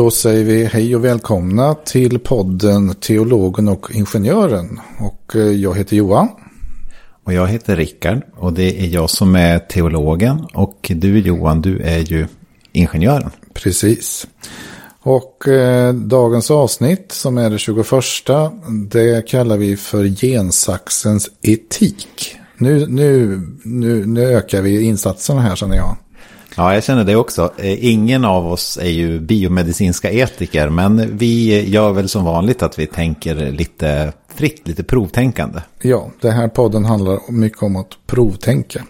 Då säger vi hej och välkomna till podden Teologen och Ingenjören. Och eh, jag heter Johan. Och jag heter Rickard och det är jag som är teologen. Och du Johan, du är ju ingenjören. Precis. Och eh, dagens avsnitt som är det 21. Det kallar vi för gensaxens etik. Nu, nu, nu, nu ökar vi insatserna här känner jag. Ja, jag känner det också. Eh, ingen av oss är ju biomedicinska etiker, men vi gör väl som vanligt att vi tänker lite fritt, lite provtänkande. Ja, det här podden handlar mycket om att provtänka.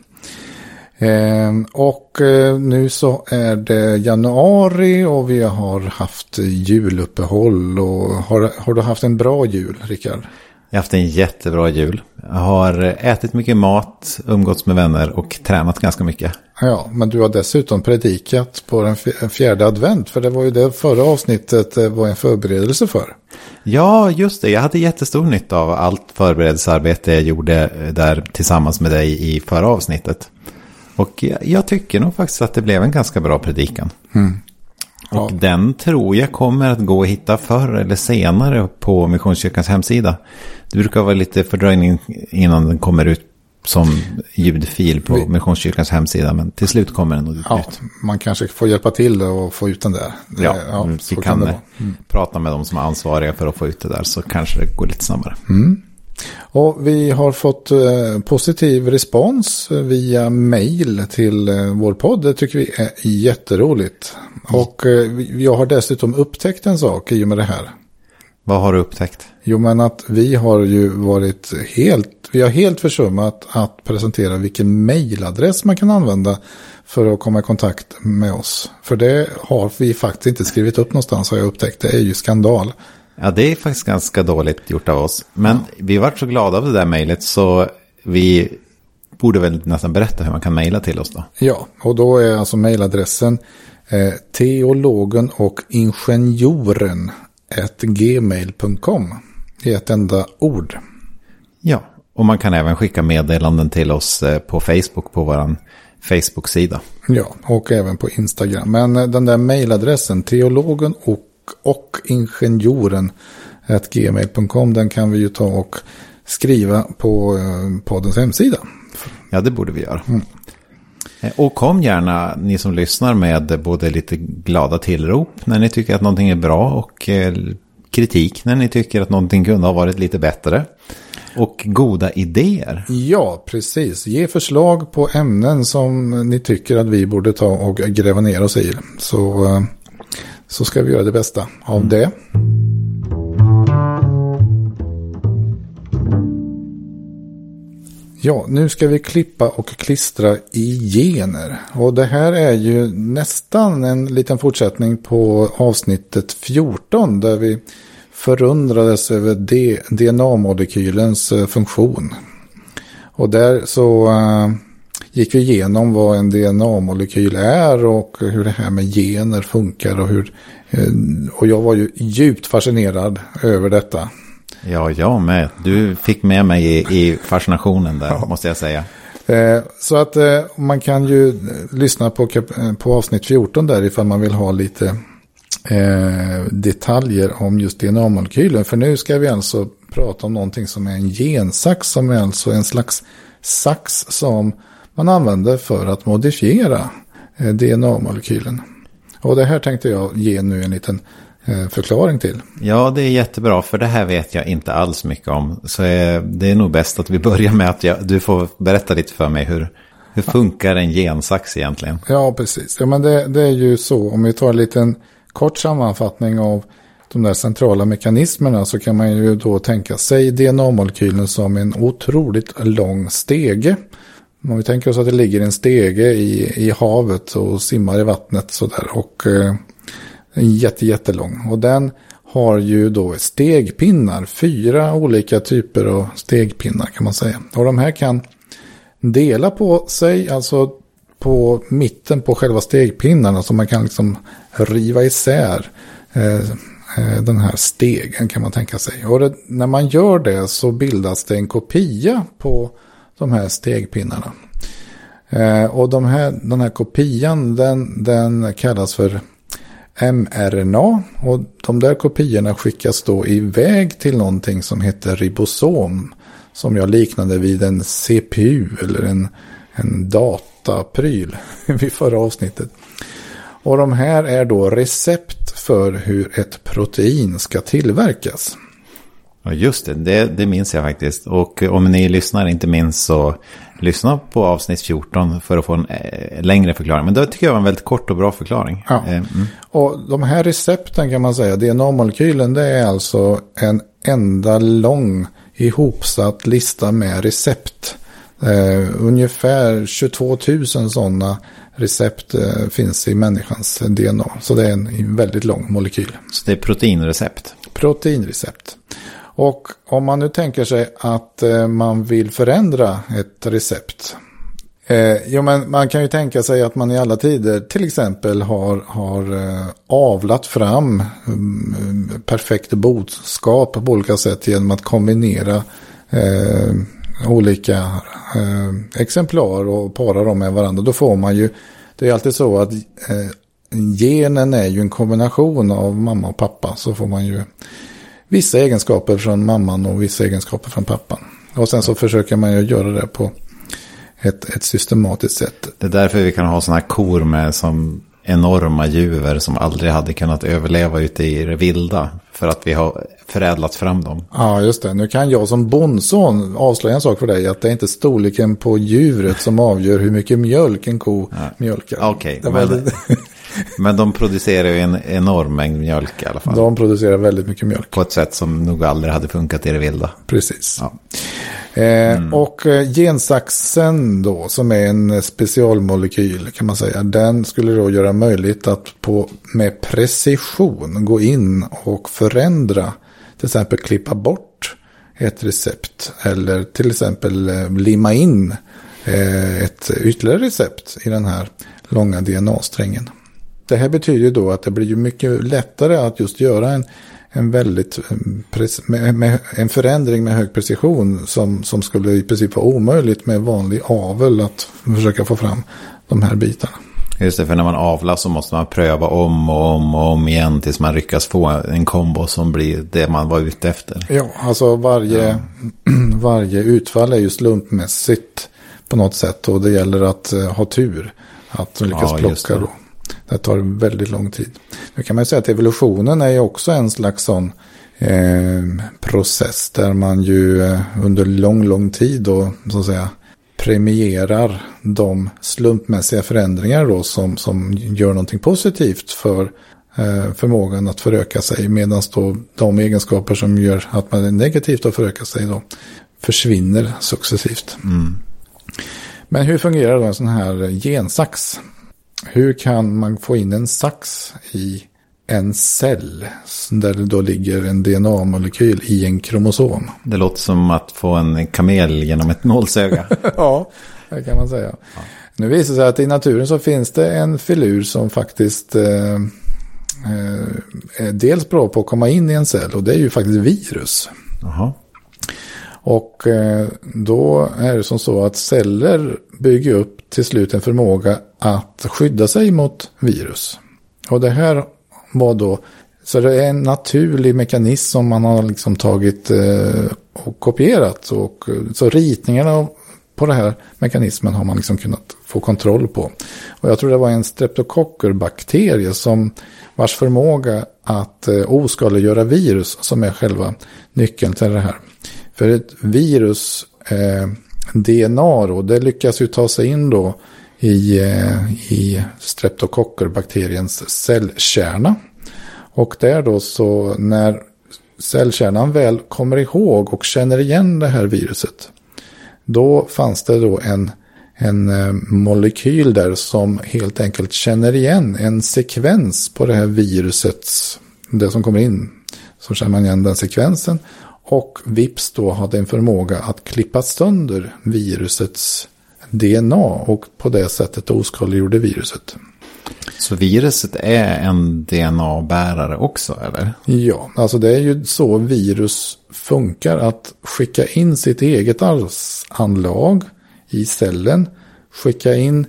Ehm, och eh, nu så är det januari och vi har haft juluppehåll. Och har, har du haft en bra jul, Rickard? Jag har haft en jättebra jul. Jag har ätit mycket mat, umgåtts med vänner och tränat ganska mycket. Ja, men du har dessutom predikat på den fjärde advent. För det var ju det förra avsnittet eh, var en förberedelse för. Ja, just det. Jag hade jättestor nytta av allt förberedelsearbete jag gjorde eh, där tillsammans med dig i förra avsnittet. Och jag tycker nog faktiskt att det blev en ganska bra predikan. Mm. Ja. Och den tror jag kommer att gå att hitta förr eller senare på Missionskyrkans hemsida. Det brukar vara lite fördröjning innan den kommer ut som ljudfil på Missionskyrkans hemsida. Men till slut kommer den ut. Ja, man kanske får hjälpa till och få ut den där. Ja, ja vi kan, kan mm. prata med de som är ansvariga för att få ut det där så kanske det går lite snabbare. Mm. Och vi har fått eh, positiv respons via mail till eh, vår podd. Det tycker vi är jätteroligt. Och eh, jag har dessutom upptäckt en sak i och med det här. Vad har du upptäckt? Jo, men att vi har ju varit helt, vi har helt försummat att presentera vilken mailadress man kan använda för att komma i kontakt med oss. För det har vi faktiskt inte skrivit upp någonstans har jag upptäckt. Det är ju skandal. Ja, det är faktiskt ganska dåligt gjort av oss. Men ja. vi vart så glada av det där mejlet så vi borde väl nästan berätta hur man kan mejla till oss då. Ja, och då är alltså mejladressen eh, teologen och ingenjoren gmail.com i ett enda ord. Ja, och man kan även skicka meddelanden till oss eh, på Facebook på vår Facebook-sida. Ja, och även på Instagram. Men eh, den där mejladressen, teologen och och ingenjoren gmail.com. Den kan vi ju ta och skriva på eh, poddens hemsida. Ja, det borde vi göra. Mm. Eh, och kom gärna, ni som lyssnar, med både lite glada tillrop när ni tycker att någonting är bra och eh, kritik när ni tycker att någonting kunde ha varit lite bättre. Och goda idéer. Ja, precis. Ge förslag på ämnen som ni tycker att vi borde ta och gräva ner oss i. Så så ska vi göra det bästa av mm. Ja, nu ska vi klippa och klistra i gener. Och det här är ju nästan en liten fortsättning på avsnittet 14 där vi förundrades över DNA-molekylens eh, funktion. Och där så eh, gick vi igenom vad en DNA-molekyl är och hur det här med gener funkar och hur eh, och jag var ju djupt fascinerad över detta. Ja, jag med. Du fick med mig i, i fascinationen där, ja. måste jag säga. Eh, så att eh, man kan ju lyssna på, på avsnitt 14 där ifall man vill ha lite detaljer om just DNA-molekylen. För nu ska vi alltså prata om någonting som är en gensax som är alltså en slags sax som man använder för att modifiera eh, DNA-molekylen. Och det här tänkte jag ge nu en liten eh, förklaring till. Ja, det är jättebra, för det här vet jag inte alls mycket om. Så eh, det är nog bäst att vi börjar med att jag, du får berätta lite för mig hur, hur funkar en gensax egentligen? Ja, precis. Ja, men det, det är ju så, om vi tar en liten kort sammanfattning av de där centrala mekanismerna så kan man ju då tänka sig DNA-molekylen som en otroligt lång stege om vi tänker oss att det ligger en stege i, i havet och simmar i vattnet sådär. Och eh, jätte, jättelång. Och den har ju då stegpinnar. Fyra olika typer av stegpinnar kan man säga. Och de här kan dela på sig, alltså på mitten på själva stegpinnarna. Så man kan liksom riva isär eh, eh den här stegen kan man tänka sig. Och det, när man gör det så bildas det en kopia på de här stegpinnarna. Eh, och de här, den här kopian den, den kallas för mRNA och de där kopiorna skickas då iväg till någonting som heter ribosom. Som jag liknade vid en CPU eller en, en datapryl vid förra avsnittet. Och de här är då recept för hur ett protein ska tillverkas. Ja, just det, det, det minns jag faktiskt. Och om ni lyssnar inte minns så lyssna på avsnitt 14 för att få en eh, längre förklaring. Men det tycker jag var en väldigt kort och bra förklaring. Ja. Eh, mm. Och de här recepten kan man säga, DNA-molekylen det är alltså en enda lång ihopsatt lista med recept. Eh, ungefär 22 000 sådana recept eh, finns i människans DNA. Så det är en väldigt lång molekyl. Så det är proteinrecept? Proteinrecept. Och om man nu tänker sig att eh, man vill förändra ett recept. Eh, jo, men man kan ju tänka sig att man i alla tider till exempel har, har eh, avlat fram um, perfekt boskap på olika sätt genom att kombinera eh, olika eh, exemplar och para dem med varandra. Då får man ju, det är alltid så att eh, genen är ju en kombination av mamma och pappa. Så får man ju vissa egenskaper från mamman och vissa egenskaper från pappan. Och sen så försöker man ju göra det på ett, ett systematiskt sätt. Det är därför vi kan ha sådana här kor med som enorma djur som aldrig hade kunnat överleva ute i det vilda. För att vi har förädlat fram dem. Ja, just det. Nu kan jag som bondson avslöja en sak för dig. Att det är inte storleken på djuret som avgör hur mycket mjölk en ko ja. mjölkar. Okej, okay, men, men de producerar ju en enorm mängd mjölk i alla fall. De producerar väldigt mycket mjölk. På ett sätt som nog aldrig hade funkat i det vilda. Precis. Ja. Eh, mm. Och eh, gensaxen då, som är en specialmolekyl kan man säga, den skulle då göra möjligt att på, med precision gå in och förändra, till exempel klippa bort ett recept eller till exempel eh, limma in ett ytterligare recept i den här långa DNA-strängen. Det här betyder då att det blir mycket lättare att just göra en en väldigt med, med, en förändring med hög precision som, som skulle i princip vara omöjligt med vanlig avel att försöka få fram de här bitarna. Just det, för när man avlar så måste man pröva om och om och om igen tills man lyckas få en kombo som blir det man var ute efter. Ja, alltså varje, ja. varje utfall är ju slumpmässigt på något sätt och det gäller att uh, ha tur. Att lyckas ja, plocka då. Det tar väldigt lång tid. Nu kan man säga att evolutionen är ju också en slags sån eh, process där man ju eh, under lång, lång tid då så att säga premierar de slumpmässiga förändringar då som, som gör någonting positivt för eh, förmågan att föröka sig. Medan då de egenskaper som gör att man är negativt att föröka sig då försvinner successivt. Mm. Men hur fungerar då en sån här gensax? Hur kan man få in en sax i en cell där det då ligger en DNA-molekyl i en kromosom? Det låter som att få en kamel genom ett nålsöga. ja, det kan man säga. Ja. Nu visar det sig att i naturen så finns det en filur som faktiskt eh, eh, är dels bra på att komma in i en cell och det är ju faktiskt virus. Aha. Och eh, då är det som så att celler bygger upp till slut en förmåga att skydda sig mot virus. Och det här var då, så det är en naturlig mekanism som man har liksom tagit eh, och kopierat. Och, eh, så ritningarna på den här mekanismen har man liksom kunnat få kontroll på. Och jag tror det var en streptokockerbakterie som vars förmåga att eh, oskadliggöra virus som är själva nyckeln till det här. För ett virus, eh, DNA då, det lyckas ju ta sig in då i, eh, i streptokockerbakteriens cellkärna. Och där då så när cellkärnan väl kommer ihåg och känner igen det här viruset. Då fanns det då en, en eh, molekyl där som helt enkelt känner igen en sekvens på det här virusets, det som kommer in. Så känner man igen den sekvensen och vips då hade en förmåga att klippa sönder virusets DNA och på det sättet oskadliggjorde viruset. Så viruset är en DNA-bärare också eller? Ja, alltså det är ju så virus funkar. Att skicka in sitt eget arvsanlag i cellen. Skicka in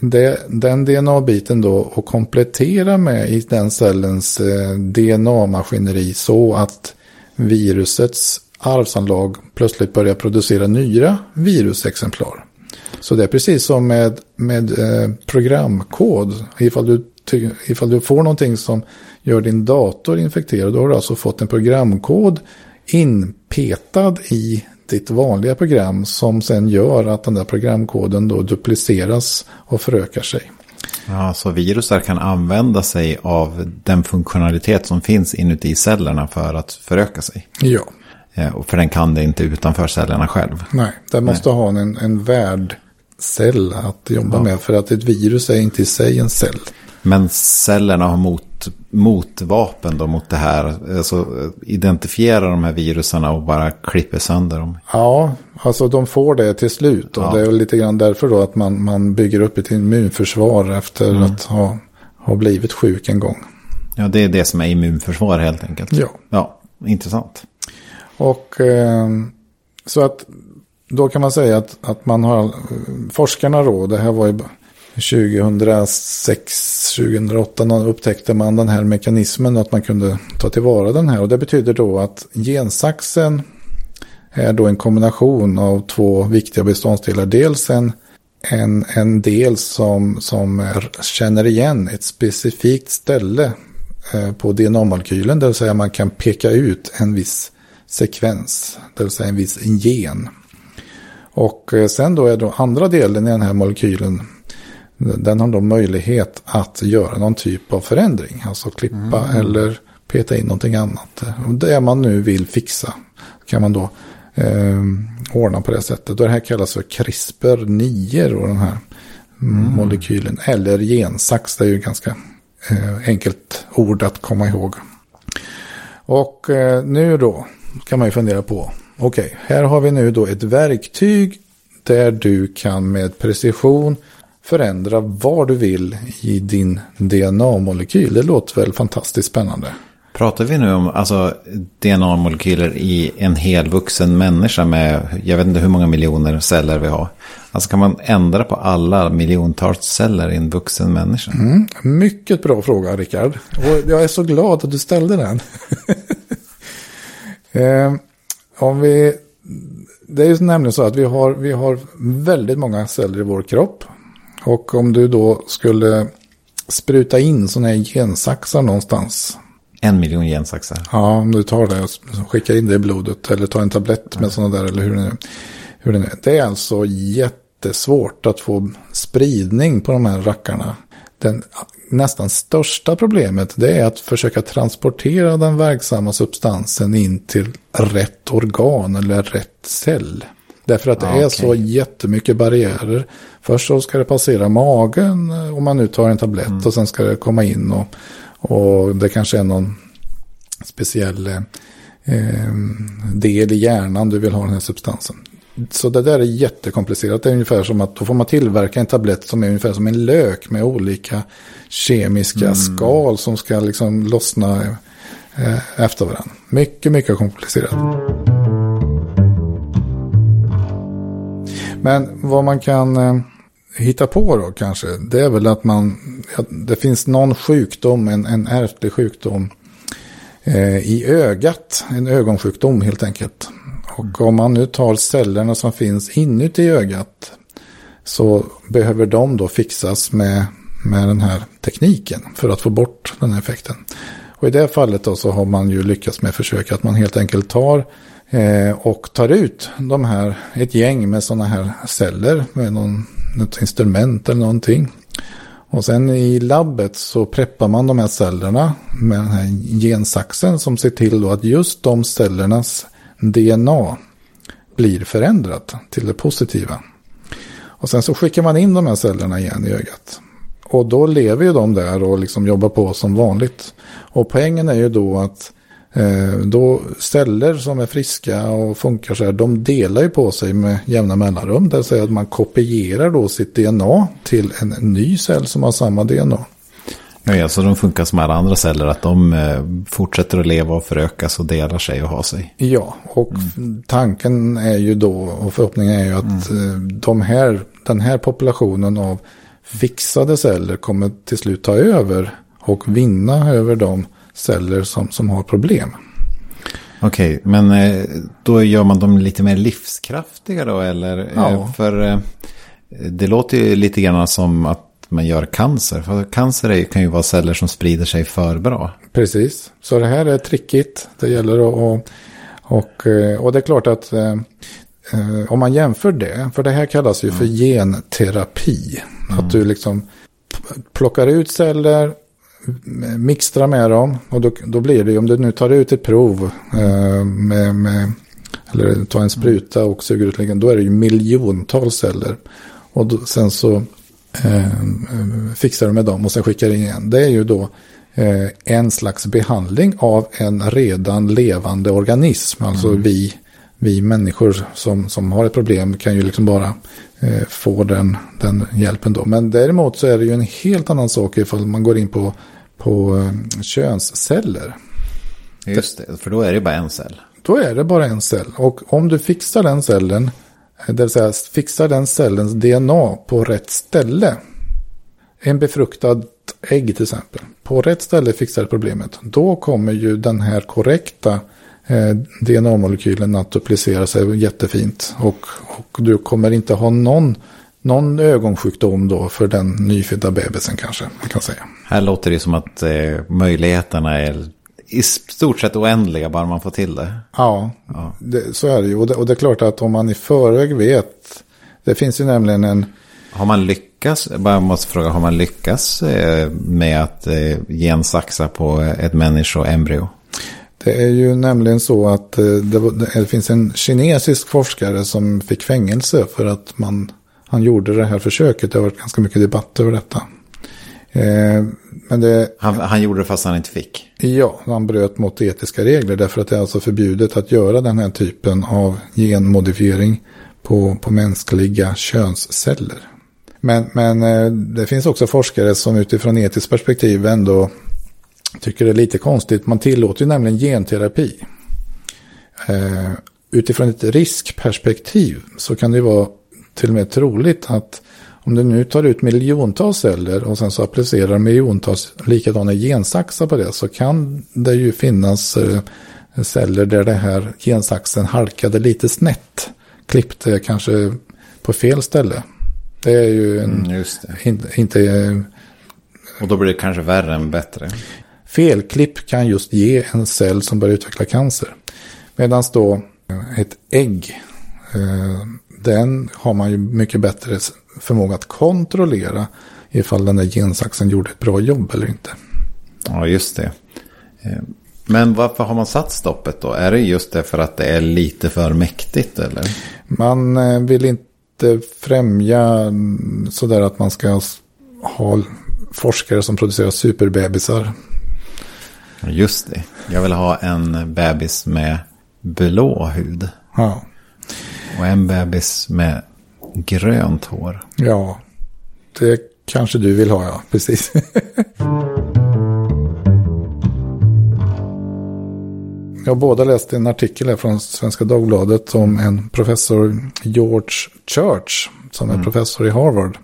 det, den DNA-biten då och komplettera med i den cellens eh, DNA-maskineri så att virusets arvsanlag plötsligt börjar producera nya virusexemplar. Så det är precis som med, med eh, programkod. Ifall du, ifall du får någonting som gör din dator infekterad, då har du alltså fått en programkod inpetad i ditt vanliga program som sen gör att den där programkoden då dupliceras och förökar sig. Ja, så virusar kan använda sig av den funktionalitet som finns inuti cellerna för att föröka sig. Ja. Eh, för den kan det inte utanför cellerna själv. Nej, den måste Nej. ha en, en värdcell att jobba ja. med. För att ett virus är inte i sig en cell. Men cellerna har mot, motvapen då mot det här. Alltså identifiera de här virusarna och bara klipper sönder dem. Ja, alltså de får det till slut. Och ja. det är lite grann därför då att man, man bygger upp ett immunförsvar efter mm. att ha, ha blivit sjuk en gång. Ja, det är det som är immunförsvar helt enkelt. Ja. Ja, intressant. Och eh, så att då kan man säga att, att man har forskarna då, det här var ju 2006, 2008 upptäckte man den här mekanismen att man kunde ta tillvara den här. Och det betyder då att gensaxen är då en kombination av två viktiga beståndsdelar. Dels en, en, en del som, som är, känner igen ett specifikt ställe eh, på DNA-molekylen. Det vill säga man kan peka ut en viss sekvens, det vill säga en viss gen. Och eh, sen då är då andra delen i den här molekylen den har då möjlighet att göra någon typ av förändring. Alltså klippa mm. eller peta in någonting annat. Det man nu vill fixa kan man då eh, ordna på det sättet. det här kallas för CRISPR-9 och den här mm. molekylen. Eller gensax, det är ju ganska eh, enkelt ord att komma ihåg. Och eh, nu då kan man ju fundera på. Okej, okay, här har vi nu då ett verktyg där du kan med precision förändra vad du vill i din DNA-molekyl. Det låter väl fantastiskt spännande. Pratar vi nu om alltså, DNA-molekyler i en hel vuxen människa med, jag vet inte hur många miljoner celler vi har. Alltså kan man ändra på alla miljontals celler i en vuxen människa? Mm, mycket bra fråga, Rickard. Och jag är så glad att du ställde den. eh, om vi, det är ju nämligen så att vi har, vi har väldigt många celler i vår kropp. Och om du då skulle spruta in sådana här gensaxar någonstans. En miljon gensaxar? Ja, om du tar det och skickar in det i blodet. Eller tar en tablett med sådana där. Eller hur det, nu, hur det är. Det är alltså jättesvårt att få spridning på de här rackarna. Den nästan största problemet det är att försöka transportera den verksamma substansen in till rätt organ eller rätt cell. Därför att det ah, är så jättemycket barriärer. Först så ska det passera magen om man nu tar en tablett mm. och sen ska det komma in och, och det kanske är någon speciell eh, del i hjärnan du vill ha den här substansen. Så det där är jättekomplicerat. Det är ungefär som att då får man tillverka en tablett som är ungefär som en lök med olika kemiska mm. skal som ska liksom lossna eh, efter varandra. Mycket, mycket komplicerat. Men vad man kan eh, hitta på då kanske, det är väl att man, att det finns någon sjukdom, en, en ärftlig sjukdom eh, i ögat, en ögonsjukdom helt enkelt. Och om man nu tar cellerna som finns inuti ögat så behöver de då fixas med, med den här tekniken för att få bort den här effekten. Och i det fallet då så har man ju lyckats med försök att man helt enkelt tar Eh, och tar ut de här, ett gäng med sådana här celler med någon, något instrument eller någonting. Och sen i labbet så preppar man de här cellerna med den här gensaxen som ser till då att just de cellernas DNA blir förändrat till det positiva. Och sen så skickar man in de här cellerna igen i ögat. Och då lever ju de där och liksom jobbar på som vanligt. Och poängen är ju då att då celler som är friska och funkar så här, de delar ju på sig med jämna mellanrum. Det vill säga att man kopierar då sitt DNA till en ny cell som har samma DNA. Ja, så de funkar som alla andra celler, att de eh, fortsätter att leva och förökas och delar sig och ha sig. Ja, och mm. tanken är ju då, och förhoppningen är ju att mm. Eh, de här, den här populationen av fixade celler kommer till slut ta över och vinna över de celler som, som har problem. Okej, men eh, då gör man dem lite mer livskraftiga då eller? Eh, Ja. För eh, det låter ju lite grann som att man gör cancer. För cancer kan ju vara celler som sprider sig för bra. Precis, så det här är trickigt. Det gäller att... Och, och, och det är klart att om man jämför det, för det här kallas ju för genterapi. Att du liksom plockar ut celler, m- mixtrar med dem och då, då blir det ju, om du nu tar ut ett prov eh, med, med, eller tar en spruta och suger ut, liggen, då är det ju miljontals celler. Och då, sen så eh, fixar du med dem och sen skickar in igen. Det är ju då eh, en slags behandling av en redan levande organism. Alltså vi, vi människor som, som har ett problem kan ju liksom bara eh, få den, den hjälpen då. Men däremot så är det ju en helt annan sak ifall man går in på, på eh, könsceller. Just det, för då är det bara en cell. Då är det bara en cell. Och om du fixar den cellen, det vill säga fixar den cellens DNA på rätt ställe. En befruktad ägg till exempel. På rätt ställe fixar problemet. Då kommer ju den här korrekta eh, DNA-molekylen att duplicera sig jättefint. Och, och du kommer inte ha någon, någon ögonsjukdom då för den nyfödda bebisen kanske. Man kan säga. Här låter det som att eh, möjligheterna är i stort sett oändliga bara man får till det. Ja, Det, så är det ju. Och det, och det är klart att om man i förväg vet. Det finns ju nämligen en. Har man lyckats, bara måste fråga, har man lyckats eh, med att eh, gensaxa på ett människoembryo? Det är ju nämligen så att eh, det, det finns en kinesisk forskare som fick fängelse för att man, han gjorde det här försöket. Det har varit ganska mycket debatt över detta. Eh, men det, Han, han gjorde det fast han inte fick. ja, han bröt mot etiska regler därför att det är alltså förbjudet att göra den här typen av genmodifiering på, på mänskliga könsceller. Men, men eh, det finns också forskare som utifrån etiskt perspektiv ändå tycker det är lite konstigt. Man tillåter ju nämligen genterapi. Eh, utifrån ett riskperspektiv så kan det vara till och med troligt att om du nu tar ut miljontals celler och sen så applicerar miljontals likadana gensaxar på det så kan det ju finnas eh, celler där det här gensaxen halkade lite snett. Klippte kanske på fel ställe. Det är ju en, Mm, det. inte, eh, Och då blir det kanske värre än bättre. Felklipp kan just ge en cell som börjar utveckla cancer. Medan då eh, ett ägg, eh, den har man ju mycket bättre förmåga att kontrollera ifall den där gensaxen gjorde ett bra jobb eller inte. Ja, just det. Eh, Men varför har man satt stoppet då? Är det just det för att det är lite för mäktigt eller? Man eh, vill inte främja sådär att man ska ha forskare som producerar superbebisar. Just det. Jag vill ha en bebis med blå hud. Ja, Och en bebis med grönt hår. ja det kanske du vill ha, ja, precis. Jag båda läst en artikel här från Svenska Dagbladet om en professor George Church som är professor i Harvard.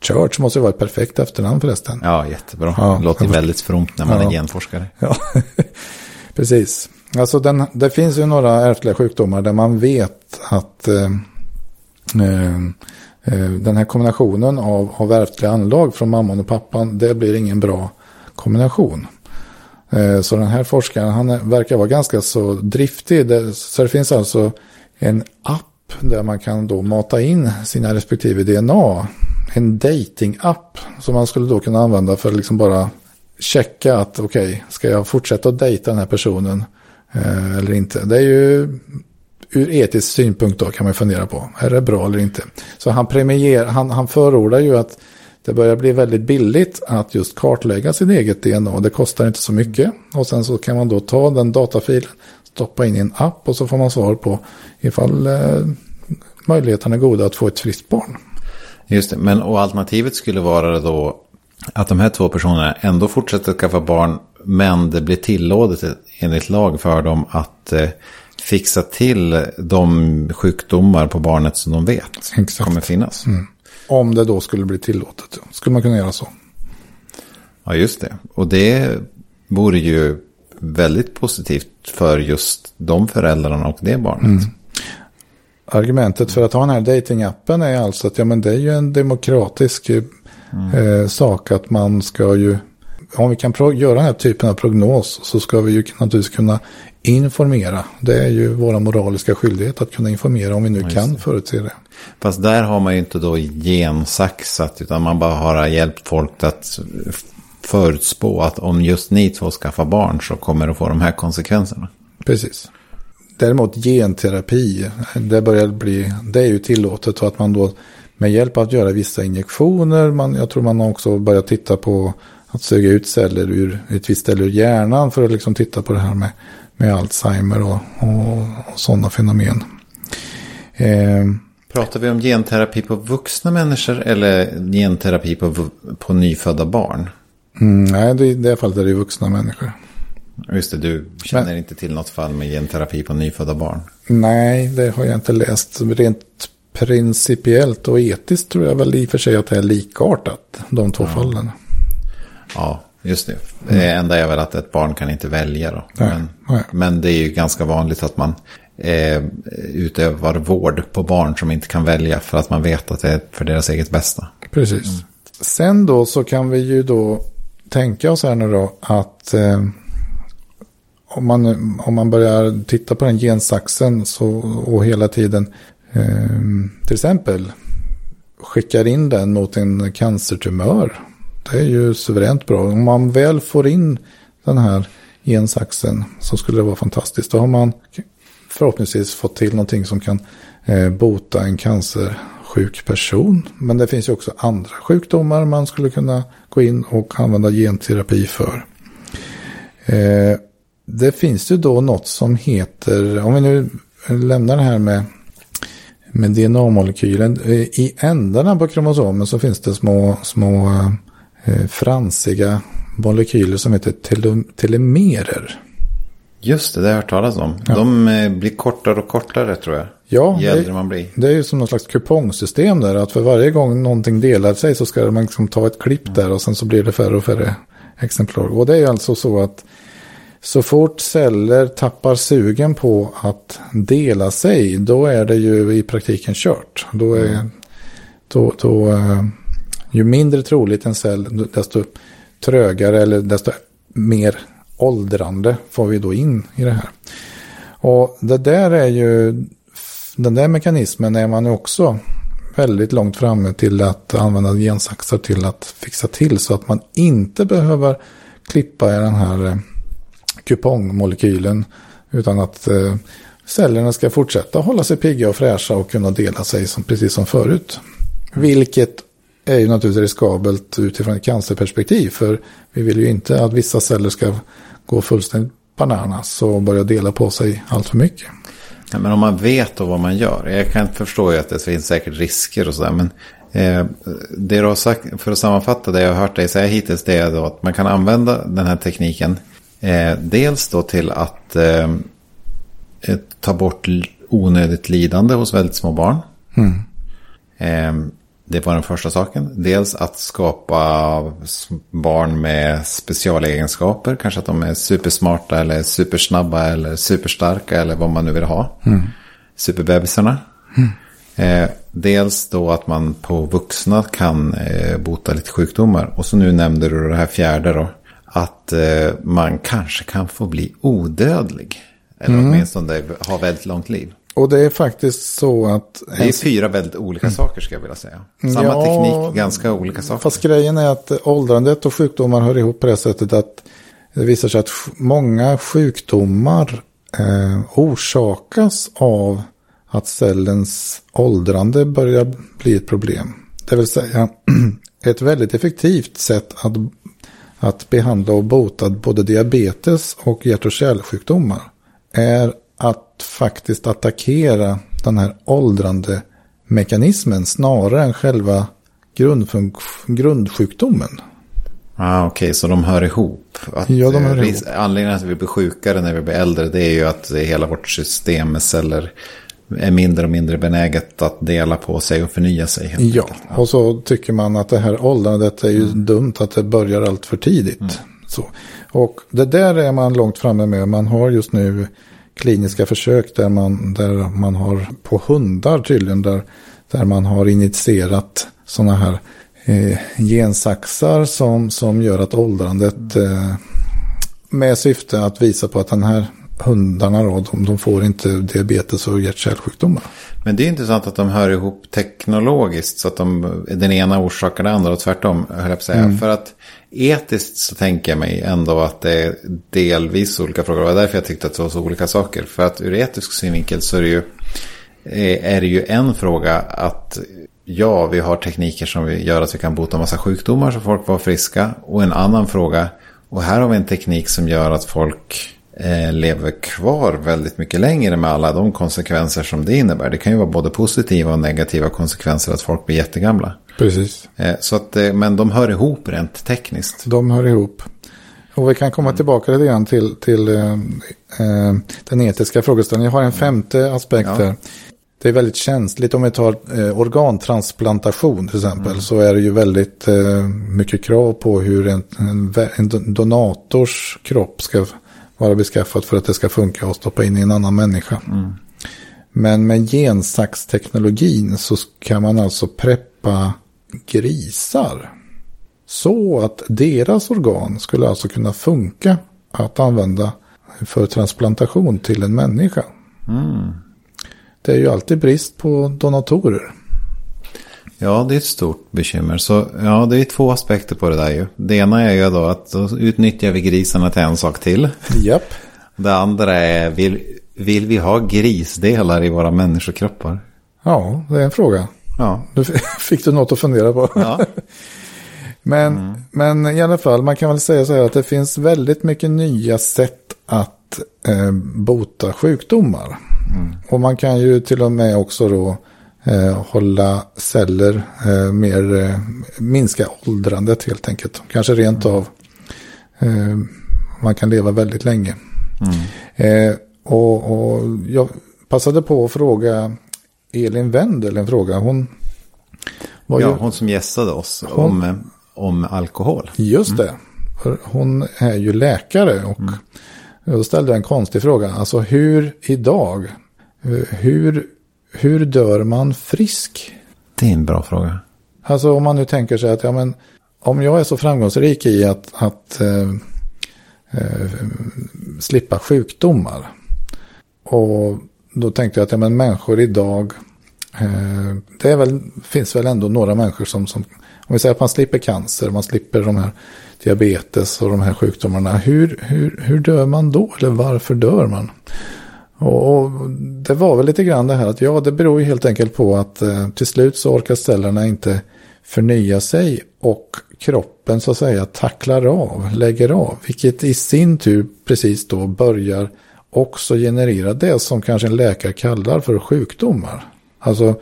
Church måste ju vara ett perfekt efternamn förresten. Ja, jättebra. Ja, det låter väldigt fromt när man Ja. är genforskare. Ja, precis. Alltså den, det finns ju några ärftliga sjukdomar där man vet att eh, Ehm, eh, den här kombinationen av, av ärftliga anlag från mamman och pappan, det blir ingen bra kombination. Eh, så den här forskaren, han verkar vara ganska så driftig. Så det finns alltså en app där man kan då mata in sina respektive DNA. En dating-app som man skulle då kunna använda för att liksom bara checka att okej, ska jag fortsätta att dejta den här personen eh, eller inte. Det är ju ur etisk synpunkt då kan man fundera på. Är det bra eller inte? Så han premierar, han, han förordar ju att det börjar bli väldigt billigt att just kartlägga sin eget DNA. Det kostar inte så mycket. Och sen så kan man då ta den datafilen, stoppa in i en app och så får man svar på ifall eh, möjligheterna är goda att få ett friskt barn. Just det, men och alternativet skulle vara då att de här två personerna ändå fortsätter skaffa barn, men det blir tillåtet enligt lag för dem att eh, fixa till de sjukdomar på barnet som de vet Exakt. kommer finnas. Om det då skulle bli tillåtet. Skulle man kunna göra så? Ja, just det. Och det vore ju väldigt positivt för just de föräldrarna och det barnet. Mm. Argumentet för att ha den här datingappen är alltså att ja, men det är ju en demokratisk mm. eh, sak att man ska ju, om vi kan göra den här typen av prognos så ska vi ju naturligtvis kunna informera. Det är ju våra moraliska skyldighet att kunna informera om vi nu ja, kan förutse det. Fast där har man ju inte då gensaxat utan man bara har hjälpt folk att förutspå att om just ni två skaffar barn så kommer det att få de här konsekvenserna. Precis. Däremot genterapi, det börjar bli, det är ju tillåtet och att man då med hjälp av att göra vissa injektioner, man, jag tror man också börjar titta på att suga ut celler ur ett visst ställe ur hjärnan för att liksom titta på det här med, med Alzheimer och, och, och sådana fenomen. Eh, Pratar vi om genterapi på vuxna människor eller genterapi på, på nyfödda barn? Mm, nej, i det fallet är det vuxna människor. Just det, du känner Men, inte till något fall med genterapi på nyfödda barn? Nej, det har jag inte läst. Rent principiellt och etiskt tror jag väl i och för sig att det är likartat, de två ja. fallen. Ja, just det. Det enda är väl att ett barn kan inte välja då. Nej, men, nej. men det är ju ganska vanligt att man eh, utövar vård på barn som inte kan välja för att man vet att det är för deras eget bästa. Precis. Mm. Sen då så kan vi ju då tänka oss här nu då att eh, om, man, om man börjar titta på den gensaxen så, och hela tiden eh, till exempel skickar in den mot en cancertumör. Det är ju suveränt bra. Om man väl får in den här gensaxen så skulle det vara fantastiskt. Då har man förhoppningsvis fått till någonting som kan eh, bota en cancersjuk person. Men det finns ju också andra sjukdomar man skulle kunna gå in och använda genterapi för. Eh, det finns ju då något som heter, om vi nu lämnar det här med, med DNA-molekylen. Eh, I ändarna på kromosomen så finns det små, små eh, fransiga molekyler som heter tele, telemerer. Just det, det har jag hört talas om. Ja. De eh, blir kortare och kortare tror jag. Ja, ju äldre man blir. det är ju som någon slags kupongsystem där. Att för varje gång någonting delar sig så ska man liksom ta ett klipp där och sen så blir det färre och färre exemplar. Och det är ju alltså så att så fort celler tappar sugen på att dela sig, då är det ju i praktiken kört. Då är, mm. då, då, eh, ju mindre troligt en cell, desto trögare eller desto mer åldrande får vi då in i det här. Och det där är ju, den där mekanismen är man också väldigt långt framme till att använda gensaxar till att fixa till så att man inte behöver klippa i den här eh, kupongmolekylen. Utan att eh, cellerna ska fortsätta hålla sig pigga och fräscha och kunna dela sig som, precis som förut. Vilket är ju naturligtvis riskabelt utifrån ett cancerperspektiv. För vi vill ju inte att vissa celler ska gå fullständigt bananas och börja dela på sig allt för mycket. Ja, men om man vet då vad man gör. Jag kan förstå ju att det finns säkert risker och sådär. Men eh, det du har sagt, för att sammanfatta det jag har hört dig säga hittills. Det är då att man kan använda den här tekniken Eh, dels då till att eh, eh ta bort onödigt lidande hos väldigt små barn. Mm. Det var den första saken. Dels att skapa barn med specialegenskaper. Kanske att de är supersmarta eller supersnabba eller superstarka eller vad man nu vill ha. Mm. Superbebisarna. Mm. Eh, dels då att man på vuxna kan eh, bota lite sjukdomar. Och så nu nämnde du det här fjärde då att eh, man kanske kan få bli odödlig. Eller mm. åtminstone ha väldigt långt liv. Och det är faktiskt så att... Det är fyra väldigt olika mm. saker ska jag vilja säga. Samma ja, teknik, ganska olika saker. Fast grejen är att åldrandet och sjukdomar hör ihop på det sättet att det visar sig att många sjukdomar eh, orsakas av att cellens åldrande börjar bli ett problem. Det vill säga ett väldigt effektivt sätt att att behandla och bota både diabetes och hjärt och kärlsjukdomar är faktiskt attackera den här åldrande mekanismen snarare än själva grundsjukdomen. Ah, Okej, okay, så de hör ihop. Att ja, de hör ihop. Anledningen att vi blir sjukare när vi blir äldre det är ju att hela vårt system med celler är mindre och mindre benäget att dela på sig och förnya sig. Ja, enkelt. och så tycker man att det här åldrandet är ju dumt att det börjar allt för tidigt. Så. Och det där är man långt framme med. Man har just nu kliniska försök där man, där man har på hundar tydligen där, där man har initierat sådana här eh, gensaxar som, som gör att åldrandet eh, med syfte att visa på att den här hundarna då, de, de får inte diabetes och hjärt-kärlsjukdomar. Men det är intressant att de hör ihop teknologiskt så att de, den ena orsakar det andra och tvärtom. höll Jag på att säga. För att etiskt så tänker jag mig ändå att det är delvis olika frågor. Det var därför jag tyckte att det var så olika saker. För att ur etisk synvinkel så är det ju, eh, är det ju en fråga att ja, vi har tekniker som gör att vi kan bota massa sjukdomar så folk var friska. Och en annan fråga, och här har vi en teknik som gör att folk lever kvar väldigt mycket längre med alla de konsekvenser som det innebär. Det kan ju vara både positiva och negativa konsekvenser att folk blir jättegamla. Precis. Eh, så att, eh, men de hör ihop rent tekniskt. De hör ihop. Och vi kan komma tillbaka lite grann till, till eh, eh, den etiska frågeställningen. Jag har en femte aspekt Ja. här. Det är väldigt känsligt om vi tar eh, organtransplantation till exempel. Så är det ju väldigt eh, mycket krav på hur en, en, en donators kropp ska vara beskaffad för att det ska funka och stoppa in i en annan människa. Men med gensaxteknologin så kan man alltså preppa grisar. Så att deras organ skulle alltså kunna funka att använda för transplantation till en människa. Det är ju alltid brist på donatorer. Ja, det är ett stort bekymmer. Så ja, det är två aspekter på det där ju. Det ena är ju då att då utnyttjar vi grisarna till en sak till. Japp. Det andra är, vill, vill vi ha grisdelar i våra människokroppar? Ja, det är en fråga. Ja. Nu fick du något att fundera på. ja. Men, men i alla fall, man kan väl säga så här att det finns väldigt mycket nya sätt att eh, bota sjukdomar. Och man kan ju till och med också då eh, hålla celler eh, mer, eh, minska åldrandet helt enkelt. Kanske rent av eh, man kan leva väldigt länge. Eh, och, och jag passade på att fråga Elin Wendel en fråga. Hon var ja, ju... hon som gästade oss Hon- om, om alkohol. Just det. För hon är ju läkare och då ställde jag en konstig fråga. Alltså hur idag, hur, hur dör man frisk? Det är en bra fråga. Alltså om man nu tänker sig att ja, men, om jag är så framgångsrik i att, att eh, eh, slippa sjukdomar. Och då tänkte jag att ja, men människor idag, eh, det är väl, finns väl ändå några människor som, som, om vi säger att man slipper cancer, man slipper de här diabetes och de här sjukdomarna. Hur, hur, hur dör man då? Eller varför dör man? Och, och det var väl lite grann det här att ja, det beror ju helt enkelt på att eh, till slut så orkar cellerna inte förnya sig och kroppen så att säga tacklar av, lägger av, vilket i sin tur precis då börjar också generera det som kanske en läkare kallar för sjukdomar. Alltså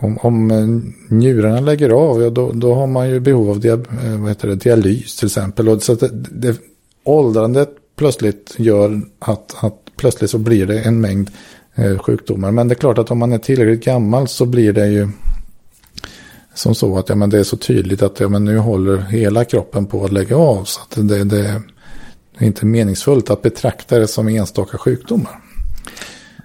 om, om eh, njurarna lägger av, ja, då, då har man ju behov av dia, eh, vad heter det, dialys till exempel. Och så att det, det, åldrandet plötsligt gör att, att plötsligt så blir det en mängd eh, sjukdomar. Men det är klart att om man är tillräckligt gammal så blir det ju som så att ja, men det är så tydligt att ja, men nu håller hela kroppen på att lägga av. Så att det, det är inte meningsfullt att betrakta det som enstaka sjukdomar.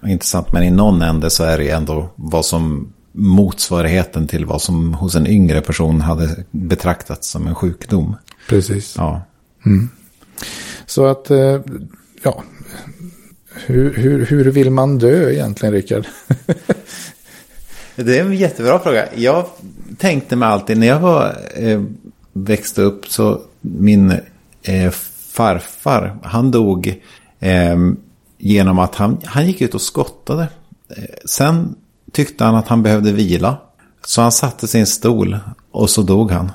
Intressant, men i någon ände så är det ändå vad som motsvarigheten till vad som hos en yngre person hade betraktats som en sjukdom. Precis. Ja, Så att, eh, ja, hur, hur, hur vill man dö egentligen, Rickard? Det är en jättebra fråga. Jag tänkte mig alltid när jag var, eh, växte upp så min eh, farfar, han dog eh, genom att han, han gick ut och skottade. Eh, sen tyckte han att han behövde vila. Så han satte sin stol och så dog han.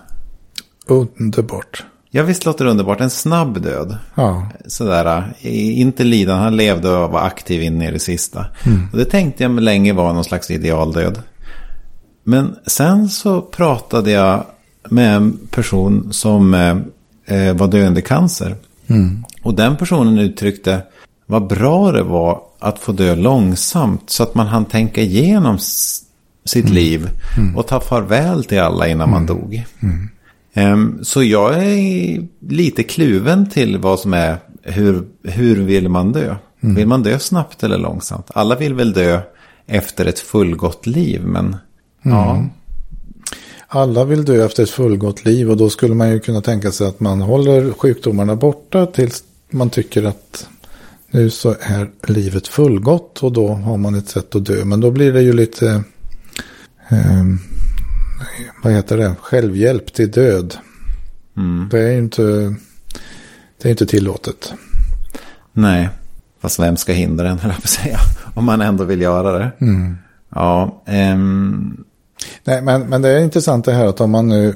Underbart. Jag visst låter det underbart, en snabb död. Ja, Sådär, eh, inte lidande, han levde och var aktiv in i det sista. Och det tänkte jag länge var någon slags idealdöd. Men sen så pratade jag med en person som eh, eh, var döende i cancer. Och den personen uttryckte vad bra det var att få dö långsamt så att man hann tänka igenom sitt mm. liv och ta farväl till alla innan man dog. Um, så jag är lite kluven till vad som är hur, hur vill man dö? Mm. Vill man dö snabbt eller långsamt? Alla vill väl dö efter ett fullgott liv, men mm. ja. Alla vill dö efter ett fullgott liv och då skulle man ju kunna tänka sig att man håller sjukdomarna borta tills man tycker att nu så är livet fullgott och då har man ett sätt att dö. Men då blir det ju lite, eh, vad heter det, självhjälp till död. Mm. Det är ju inte, det är inte tillåtet. Nej, fast vem ska hindra en, höll jag säga. Om man ändå vill göra det. Mm. Ja, ehm. Nej, men, men det är intressant det här att om man nu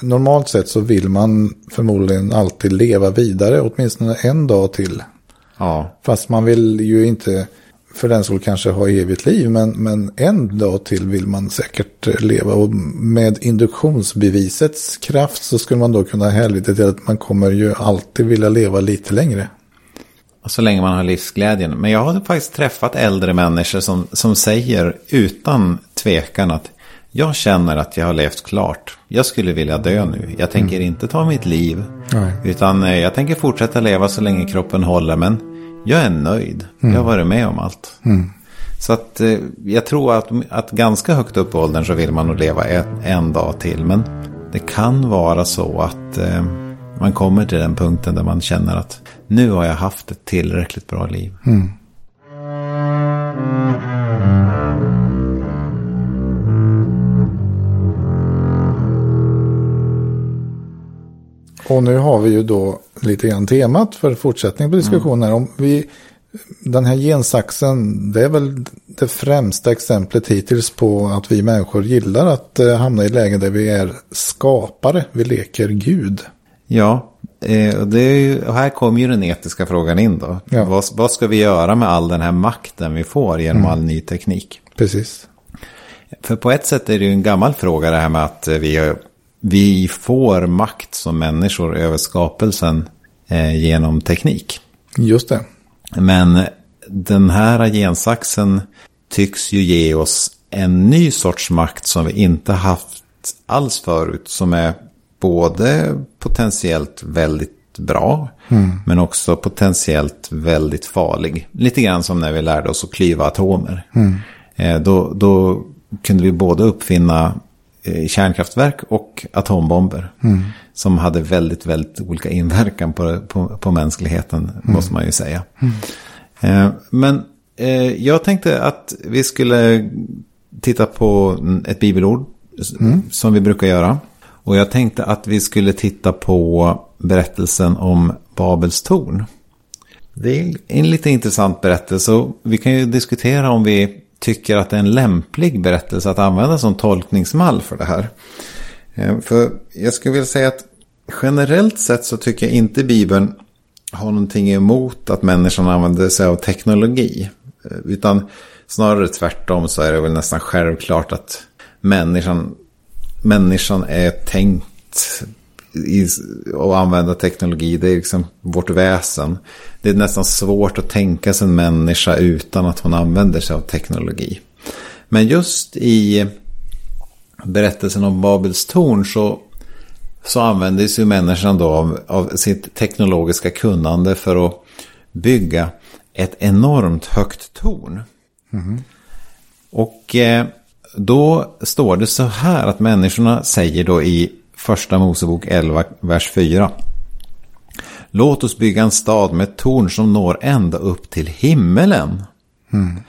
normalt sett så vill man förmodligen alltid leva vidare åtminstone en dag till. Ja. Fast man vill ju inte för den skull kanske ha evigt liv. Men, men en dag till vill man säkert leva. Och med induktionsbevisets kraft så skulle man då kunna hänvisa till att man kommer ju alltid vilja leva lite längre. Så länge man har livsglädjen. Men jag har faktiskt träffat äldre människor som, som säger utan tvekan att jag känner att jag har levt klart. Jag skulle vilja dö nu. Jag tänker mm. inte ta mitt liv. Nej. Utan eh, jag tänker fortsätta leva så länge kroppen håller. Men jag är nöjd. Mm. Jag har varit med om allt. Mm. Så att eh, jag tror att, att ganska högt upp i åldern så vill man nog leva ett, en dag till. Men det kan vara så att eh, man kommer till den punkten där man känner att nu har jag haft ett tillräckligt bra liv. Mm. Och nu har vi ju då lite grann temat för fortsättning på diskussionen. Mm. Om vi, den här gensaxen, det är väl det främsta exemplet hittills på att vi människor gillar att eh, hamna i lägen där vi är skapare, vi leker Gud. Ja, eh, det ju, och här kommer ju den etiska frågan in då. Ja. Vad, vad, ska vi göra med all den här makten vi får genom mm. all ny teknik? Precis. För på ett sätt är det ju en gammal fråga det här med att vi vi får makt som människor över skapelsen eh, genom teknik. Just det. Men den här gensaxen tycks ju ge oss en ny sorts makt som vi inte haft alls förut. Som är både potentiellt väldigt bra. Mm. Men också potentiellt väldigt farlig. Lite grann som när vi lärde oss att klyva atomer. Mm. Eh, då, då kunde vi både uppfinna kärnkraftverk och atombomber. Mm. Som hade väldigt, väldigt olika inverkan på, på, på mänskligheten, mm. måste man ju säga. Mm. Eh, men eh, jag tänkte att vi skulle titta på ett bibelord mm. som vi brukar göra. Och jag tänkte att vi skulle titta på berättelsen om Babels torn. Det är en lite intressant berättelse. Vi kan ju diskutera om vi tycker att det är en lämplig berättelse att använda som tolkningsmall för det här. Eh, för jag skulle vilja säga att generellt sett så tycker jag inte Bibeln har någonting emot att människan använder sig av teknologi. Eh, utan snarare tvärtom så är det väl nästan självklart att människan, människan är tänkt att använda teknologi. Det är liksom vårt väsen. Det är nästan svårt att tänka sig en människa utan att hon använder sig av teknologi. Men just i berättelsen om Babels torn så, så använder sig människan då av, av sitt teknologiska kunnande för att bygga ett enormt högt torn. Mm. Och eh, då står det så här att människorna säger då i Första Mosebok 11, vers 4. Låt oss bygga en stad med torn som når ända upp till himmelen. Mm.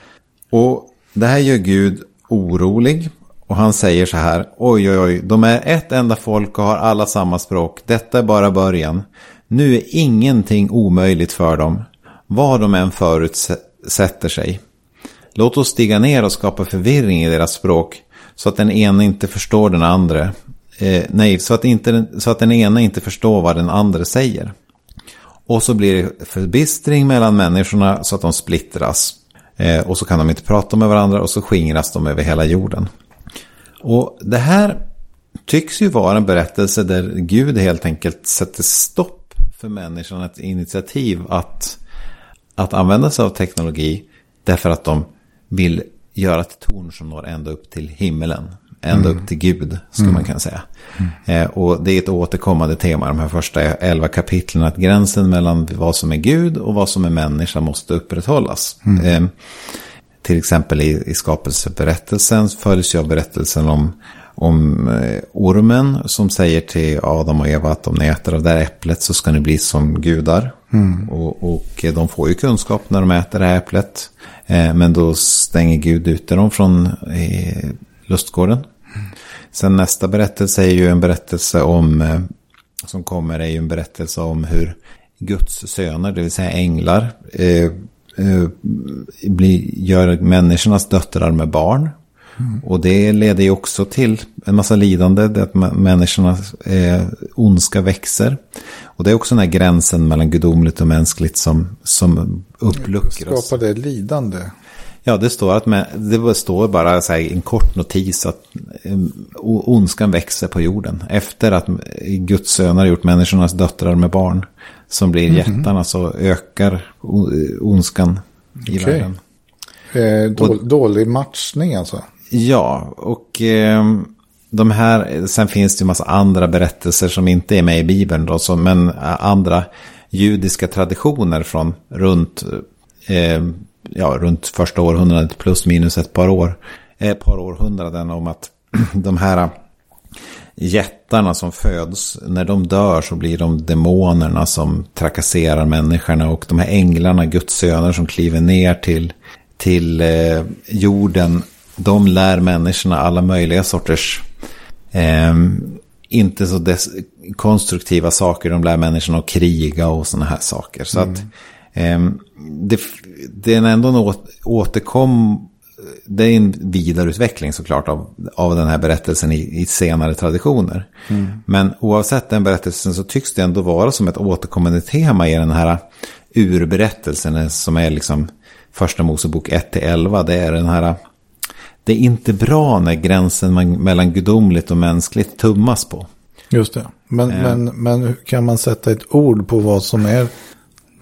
Och det här gör Gud orolig. Och han säger så här. Oj, oj, oj. De är ett enda folk och har alla samma språk. Detta är bara början. Nu är ingenting omöjligt för dem. Vad de än förutsätter sig. Låt oss stiga ner och skapa förvirring i deras språk. Så att den ena inte förstår den andra. Eh, nej, så att, inte, så att den ena inte förstår vad den andra säger. Och så blir det förbistring mellan människorna så att de splittras. Eh, och så kan de inte prata med varandra och så skingras de över hela jorden. Och det här tycks ju vara en berättelse där Gud helt enkelt sätter stopp för människan ett initiativ att, att använda sig av teknologi därför att de vill göra ett torn som når ända upp till himmelen. Ända mm. upp till Gud, skulle mm. man kunna säga. Mm. Eh, och det är ett återkommande tema, de här första elva kapitlen, att gränsen mellan vad som är Gud och vad som är människa måste upprätthållas. Mm. Eh, till exempel i, i skapelseberättelsen följs ju av berättelsen om, om eh, ormen som säger till Adam och Eva att om ni äter av det här äpplet så ska ni bli som gudar. Mm. Och, och, de får ju kunskap när de äter det här äpplet. Eh, men då stänger Gud ute dem från eh, lustgården. Sen nästa berättelse är ju en berättelse om, eh, som kommer är ju en berättelse om hur Guds söner, det vill säga änglar, eh, eh, gör människornas döttrar med barn. Mm. Och det leder ju också till en massa lidande, det att människornas eh, ondska växer. Och det är också den här gränsen mellan gudomligt och mänskligt som, som uppluckras. Skapar det lidande? Ja, det står, att med, det står bara så här, en kort notis att ondskan växer på jorden. Efter att Guds söner gjort människornas döttrar med barn som blir mm -hmm. jättarna så ökar ondskan i okay. världen. Eh, då, och, dålig matchning alltså? Ja, och eh, de här, sen finns det en massa andra berättelser som inte är med i Bibeln då, så, men andra judiska traditioner från runt, eh, ja, runt första århundradet plus minus ett par år, ett par århundraden om att de här eh, jättarna som föds, när de dör så blir de demonerna som trakasserar människorna och de här änglarna, Guds söner som kliver ner till, till eh, jorden, de lär människorna alla möjliga sorters eh, inte så konstruktiva saker. De lär människorna att kriga och sådana här saker. Så mm. att det, det är ändå en återkom det är en vidareutveckling såklart av, av den här berättelsen i, i senare traditioner. Mm. Men oavsett den berättelsen så tycks det ändå vara som ett återkommande tema i den här urberättelsen som är liksom första Mosebok 1-11. Det är den här, det är inte bra när gränsen mellan gudomligt och mänskligt tummas på. Just det. Men, eh. men, men kan man sätta ett ord på vad som är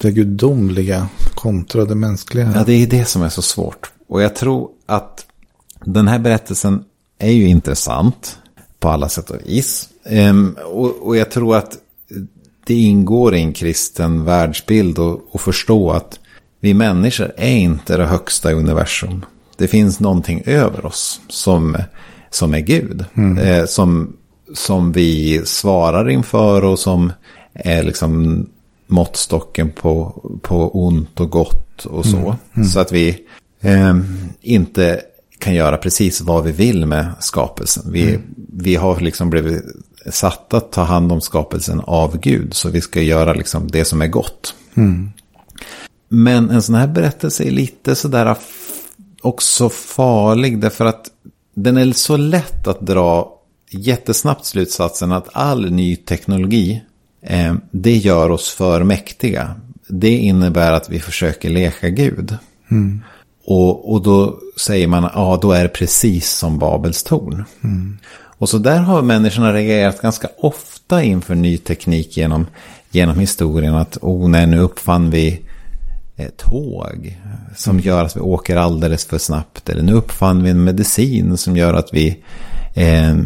det gudomliga kontra det mänskliga? Ja, det är det som är så svårt. Och jag tror att den här berättelsen är ju intressant på alla sätt och vis. Um, och, och, jag tror att det ingår i en kristen världsbild att förstå att vi människor är inte det högsta i universum. Det finns någonting över oss som, som är Gud. Mm. Eh, som, som vi svarar inför och som är liksom måttstocken på, på ont och gott och så. Mm. Mm. Så att vi eh, inte kan göra precis vad vi vill med skapelsen. Vi, mm. vi har liksom blivit satta att ta hand om skapelsen av Gud. Så vi ska göra liksom det som är gott. Mm. Men en sån här berättelse är lite sådär också farlig. Därför att den är så lätt att dra jättesnabbt slutsatsen att all ny teknologi, det gör oss för mäktiga. Det innebär att vi försöker leka Gud. Mm. Och, och då säger man, ja då är det precis som Babels torn. Mm. Och så där har människorna reagerat ganska ofta inför ny teknik genom, genom historien. Att, oh nej, nu uppfann vi tåg som mm. gör att vi åker alldeles för snabbt. Eller nu uppfann vi en medicin som gör att vi eh,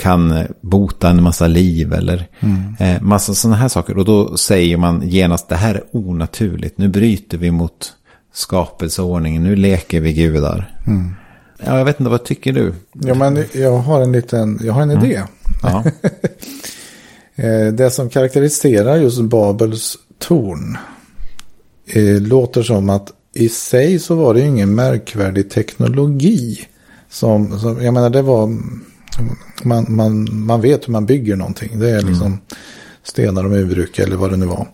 kan bota en massa liv. Eller mm. eh, massa sådana här saker. Och då säger man genast, det här är onaturligt. Nu bryter vi mot skapelseordningen. Nu leker vi gudar. Mm. Ja, jag vet inte, vad tycker du? Ja, men jag har en liten, jag har en mm. idé. Ja. Eh, det som karaktäriserar just Babels torn eh, låter som att i sig så var det ingen märkvärdig teknologi. Som, som, jag menar det var, man, man, man vet hur man bygger någonting. Det är liksom mm. stenar och murbruk eller vad det nu var.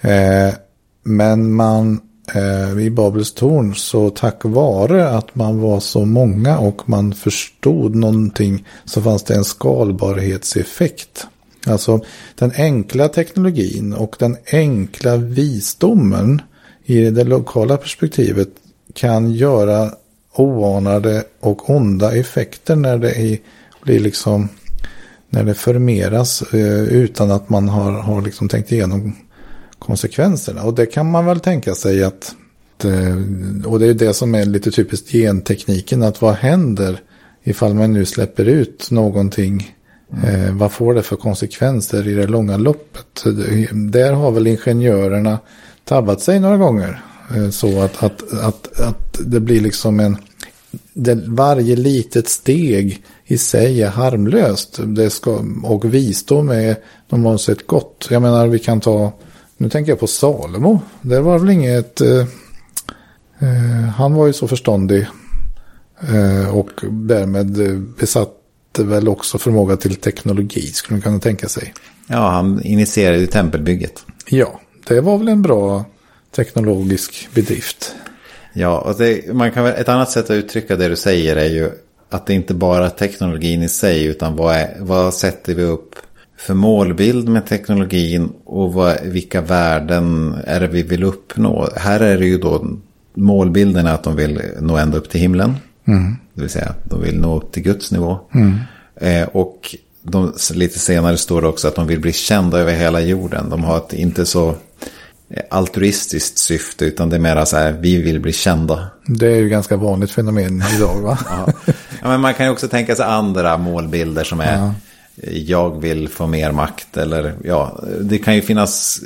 Eh, men man eh, i Babels torn så tack vare att man var så många och man förstod någonting så fanns det en skalbarhetseffekt. Alltså den enkla teknologin och den enkla visdomen i det lokala perspektivet kan göra oanade och onda effekter när det blir liksom när det förmeras eh, utan att man har, har liksom tänkt igenom konsekvenserna. Och det kan man väl tänka sig att, eh, och det är det som är lite typiskt gentekniken, att vad händer ifall man nu släpper ut någonting Mm. vad får det för konsekvenser i det långa loppet? Där har väl ingenjörerna tabbat sig några gånger. Så att, att, att, att det blir liksom en... Det, varje litet steg i sig är harmlöst. Det ska, och visdom är normalt sett gott. Jag menar vi kan ta... Nu tänker jag på Salomo. Det var väl inget... Eh, eh han var ju så förståndig. Eh, och därmed besatt väl också förmåga till teknologi, skulle man kunna tänka sig. Ja, han initierade ju tempelbygget. Ja, det var väl en bra teknologisk bedrift. Ja, och det, man kan ett annat sätt att uttrycka det du säger är ju att det inte bara är teknologin i sig, utan vad, är, vad sätter vi upp för målbild med teknologin och vad, vilka värden är det vi vill uppnå? Här är det ju då målbilden att de vill nå ända upp till himlen. Mm. Det vill säga, de vill nå upp till Guds nivå. Mm. Eh, och de, lite senare står det också att de vill bli kända över hela jorden. De har ett inte så altruistiskt syfte, utan det är mer så här, vi vill bli kända. Det är ju ganska vanligt fenomen idag va? ja. ja. men man kan ju också tänka sig andra målbilder som är, ja. jag vill få mer makt, eller ja, det kan ju finnas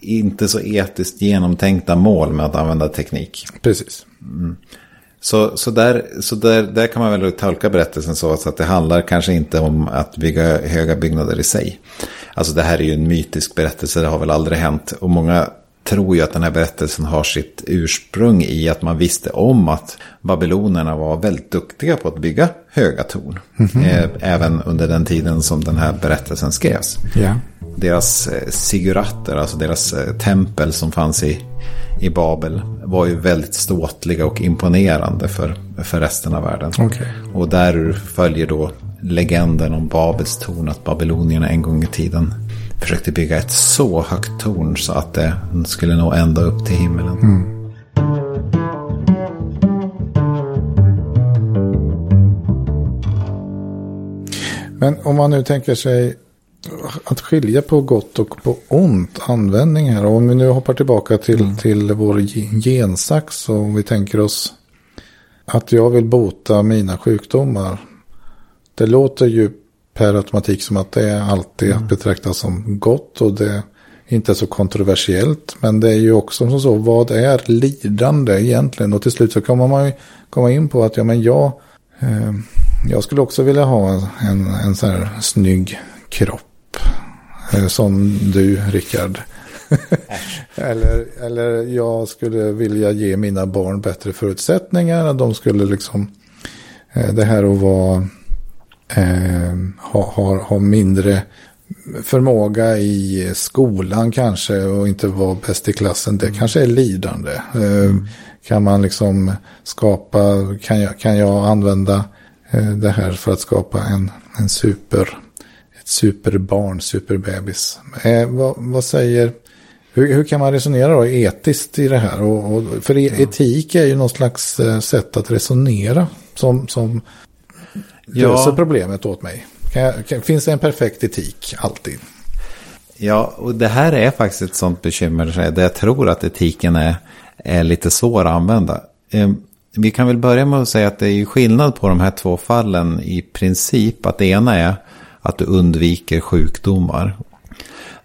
inte så etiskt genomtänkta mål med att använda teknik. Precis. Mm. Så, så, där, så där, där kan man väl tolka berättelsen så att det handlar kanske inte om att bygga höga byggnader i sig. Alltså det här är ju en mytisk berättelse, det har väl aldrig hänt. Och många tror ju att den här berättelsen har sitt ursprung i att man visste om att babylonerna var väldigt duktiga på att bygga höga torn. Mm -hmm. Även under den tiden som den här berättelsen skrevs. Yeah. Deras eh, siguratter, alltså deras eh, tempel som fanns i i Babel var ju väldigt ståtliga och imponerande för, för resten av världen. Okay. Och där följer då legenden om Babels torn att babylonierna en gång i tiden försökte bygga ett så högt torn så att det skulle nå ända upp till himmelen. Mm. Men om man nu tänker sig att skilja på gott och på ont användning här. Om vi nu hoppar tillbaka till, mm. till vår gensax och om vi tänker oss att jag vill bota mina sjukdomar. Det låter ju per automatik som att det är alltid mm. betrakta som gott och det är inte så kontroversiellt. Men det är ju också som så, vad är lidande egentligen? Och till slut så kommer man ju komma in på att ja men jag, eh, jag skulle också vilja ha en, en sån här snygg kropp. Eh, som du, Rickard. eller, eller jag skulle vilja ge mina barn bättre förutsättningar. De skulle liksom, eh, det här att vara, eh, ha, ha, ha mindre förmåga i skolan kanske och inte vara bäst i klassen. Det kanske är lidande. Mm. Kan man liksom skapa, kan jag, kan jag använda det här för att skapa en, en super ett superbarn, superbebis. Eh, vad, vad, säger, hur, hur, kan man resonera då etiskt i det här? Och, och för e- etik är ju någon slags eh, sätt att resonera som, som ja. löser problemet åt mig. Finns det en perfekt etik alltid? Ja, och det här är faktiskt ett sånt bekymmer där jag tror att etiken är, är lite svår att använda. Eh, vi kan väl börja med att säga att det är skillnad på de här två fallen i princip. Att det ena är att du undviker sjukdomar.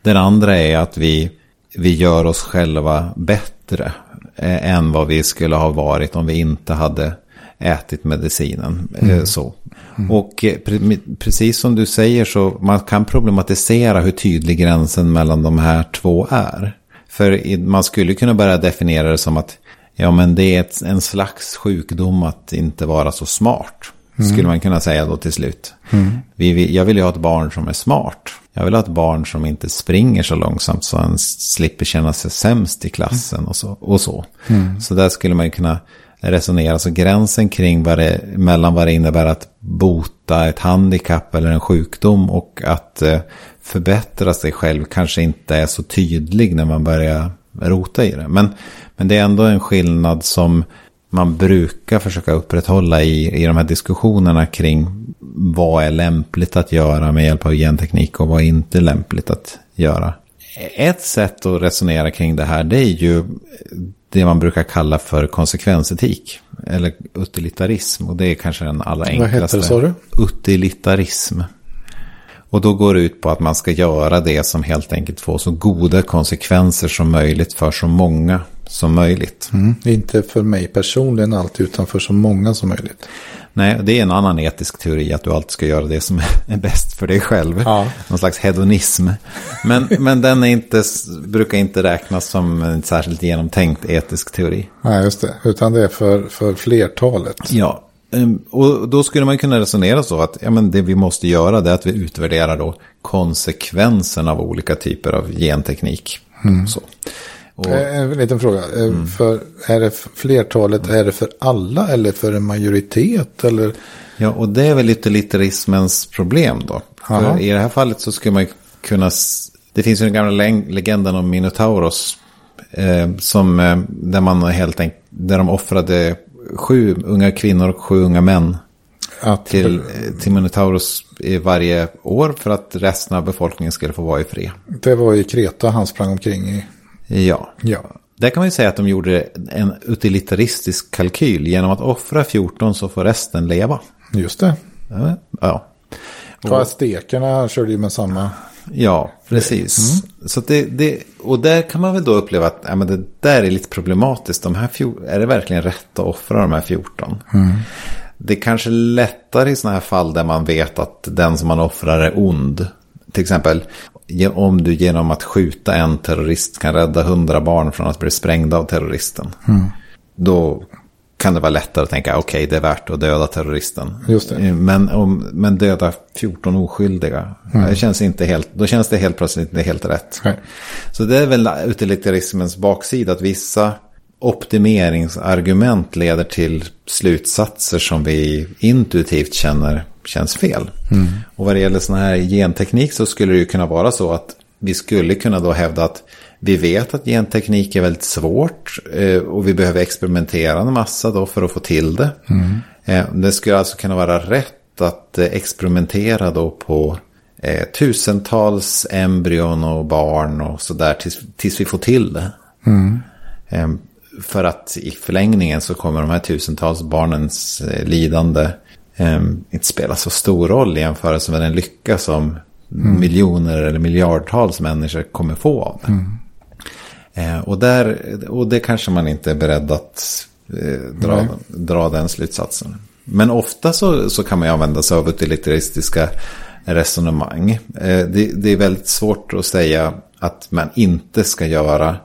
Den andra är att vi, vi gör oss själva bättre eh, än vad vi skulle ha varit om vi inte hade ätit medicinen. Eh, mm. Så. Mm. Och eh, pre precis som du säger så man kan problematisera hur tydlig gränsen mellan de här två är. För man skulle kunna börja definiera det som att ja, men det är ett, en slags sjukdom att inte vara så smart. Mm. Skulle man kunna säga då till slut. Mm. Vi, jag vill ju ha ett barn som är smart. Jag vill ha ett barn som inte springer så långsamt så han slipper känna sig sämst i klassen och så. Och så. Mm. så där skulle man ju kunna resonera. Så gränsen kring vad det, mellan vad det innebär att bota ett handikapp eller en sjukdom och att eh, förbättra sig själv kanske inte är så tydlig när man börjar rota i det. Men, men det är ändå en skillnad som man brukar försöka upprätthålla i, i de här diskussionerna kring vad är lämpligt att göra med hjälp av genteknik och vad är inte lämpligt att göra. ett sätt att resonera kring det här det är ju det man brukar kalla för konsekvensetik. Eller utilitarism. Och det är kanske den allra enklaste. Vad heter det sa du? Utilitarism. Och då går det ut på att man ska göra det som helt enkelt får så goda konsekvenser som möjligt för så många som möjligt. Mm. Inte för mig personligen alltid utan för så många som möjligt. Nej, det är en annan etisk teori att du alltid ska göra det som är bäst för dig själv. Ja. Någon slags hedonism. Men, men den är inte, brukar inte räknas som en särskilt genomtänkt etisk teori. Nej, just det. Utan det är för, för flertalet. Ja, ehm, och då skulle man kunna resonera så att ja, men det vi måste göra är att vi utvärderar då konsekvensen av olika typer av genteknik. Mm. Så. Och... Eh, en liten fråga. Eh, mm. För, är det flertalet, är det för alla eller för en majoritet? Eller? Ja, och det är väl utilitarismens problem då. I det här fallet så skulle man kunna... Det finns ju den gamla legenden om Minotauros. Eh, som, eh, där man helt enkelt... Där de offrade sju unga kvinnor och sju unga män. Att... Till, till Minotauros varje år för att resten av befolkningen skulle få vara i fred. Det var i Kreta han sprang omkring i. Ja. ja. Där kan man ju säga att de gjorde en utilitaristisk kalkyl. Genom att offra 14 så får resten leva. Just det. Ja. Och aztekerna körde ju med samma. Ja, precis. Mm. Så det, det, och där kan man väl då uppleva att ja, men det där är lite problematiskt. De här fjol, är det verkligen rätt att offra de här 14? Mm. Det är kanske lättare i sådana här fall där man vet att den som man offrar är ond. Till exempel om du genom att skjuta en terrorist kan rädda hundra barn från att bli sprängda av terroristen. Mm. Då kan det vara lättare att tänka, okej, okay, det är värt att döda terroristen. Eh, men, om, men döda 14 oskyldiga, mm. det känns inte helt, då känns det helt plötsligt inte helt rätt. Nej. Så det är väl utilitarismens baksida, att vissa optimeringsargument leder till slutsatser som vi intuitivt känner känns fel. Mm. Och vad det gäller sån här genteknik så skulle det ju kunna vara så att vi skulle kunna då hävda att vi vet att genteknik är väldigt svårt eh, och vi behöver experimentera en massa då för att få till det. Mm. Eh, det skulle alltså kunna vara rätt att eh, experimentera då på tusentals embryon och barn och sådär tills, tills vi får till det. Mm. För att i förlängningen så kommer de här tusentals barnens lidande inte spela så stor roll i jämförelse med den lycka som mm. miljoner eller miljardtals människor kommer få av det. Mm. Eh, och, där, och det kanske man inte är beredd att eh, dra, dra den slutsatsen. Men ofta så, så kan man ju använda sig av utilitaristiska resonemang. Eh, det, det, är väldigt svårt att säga att man inte ska göra eh,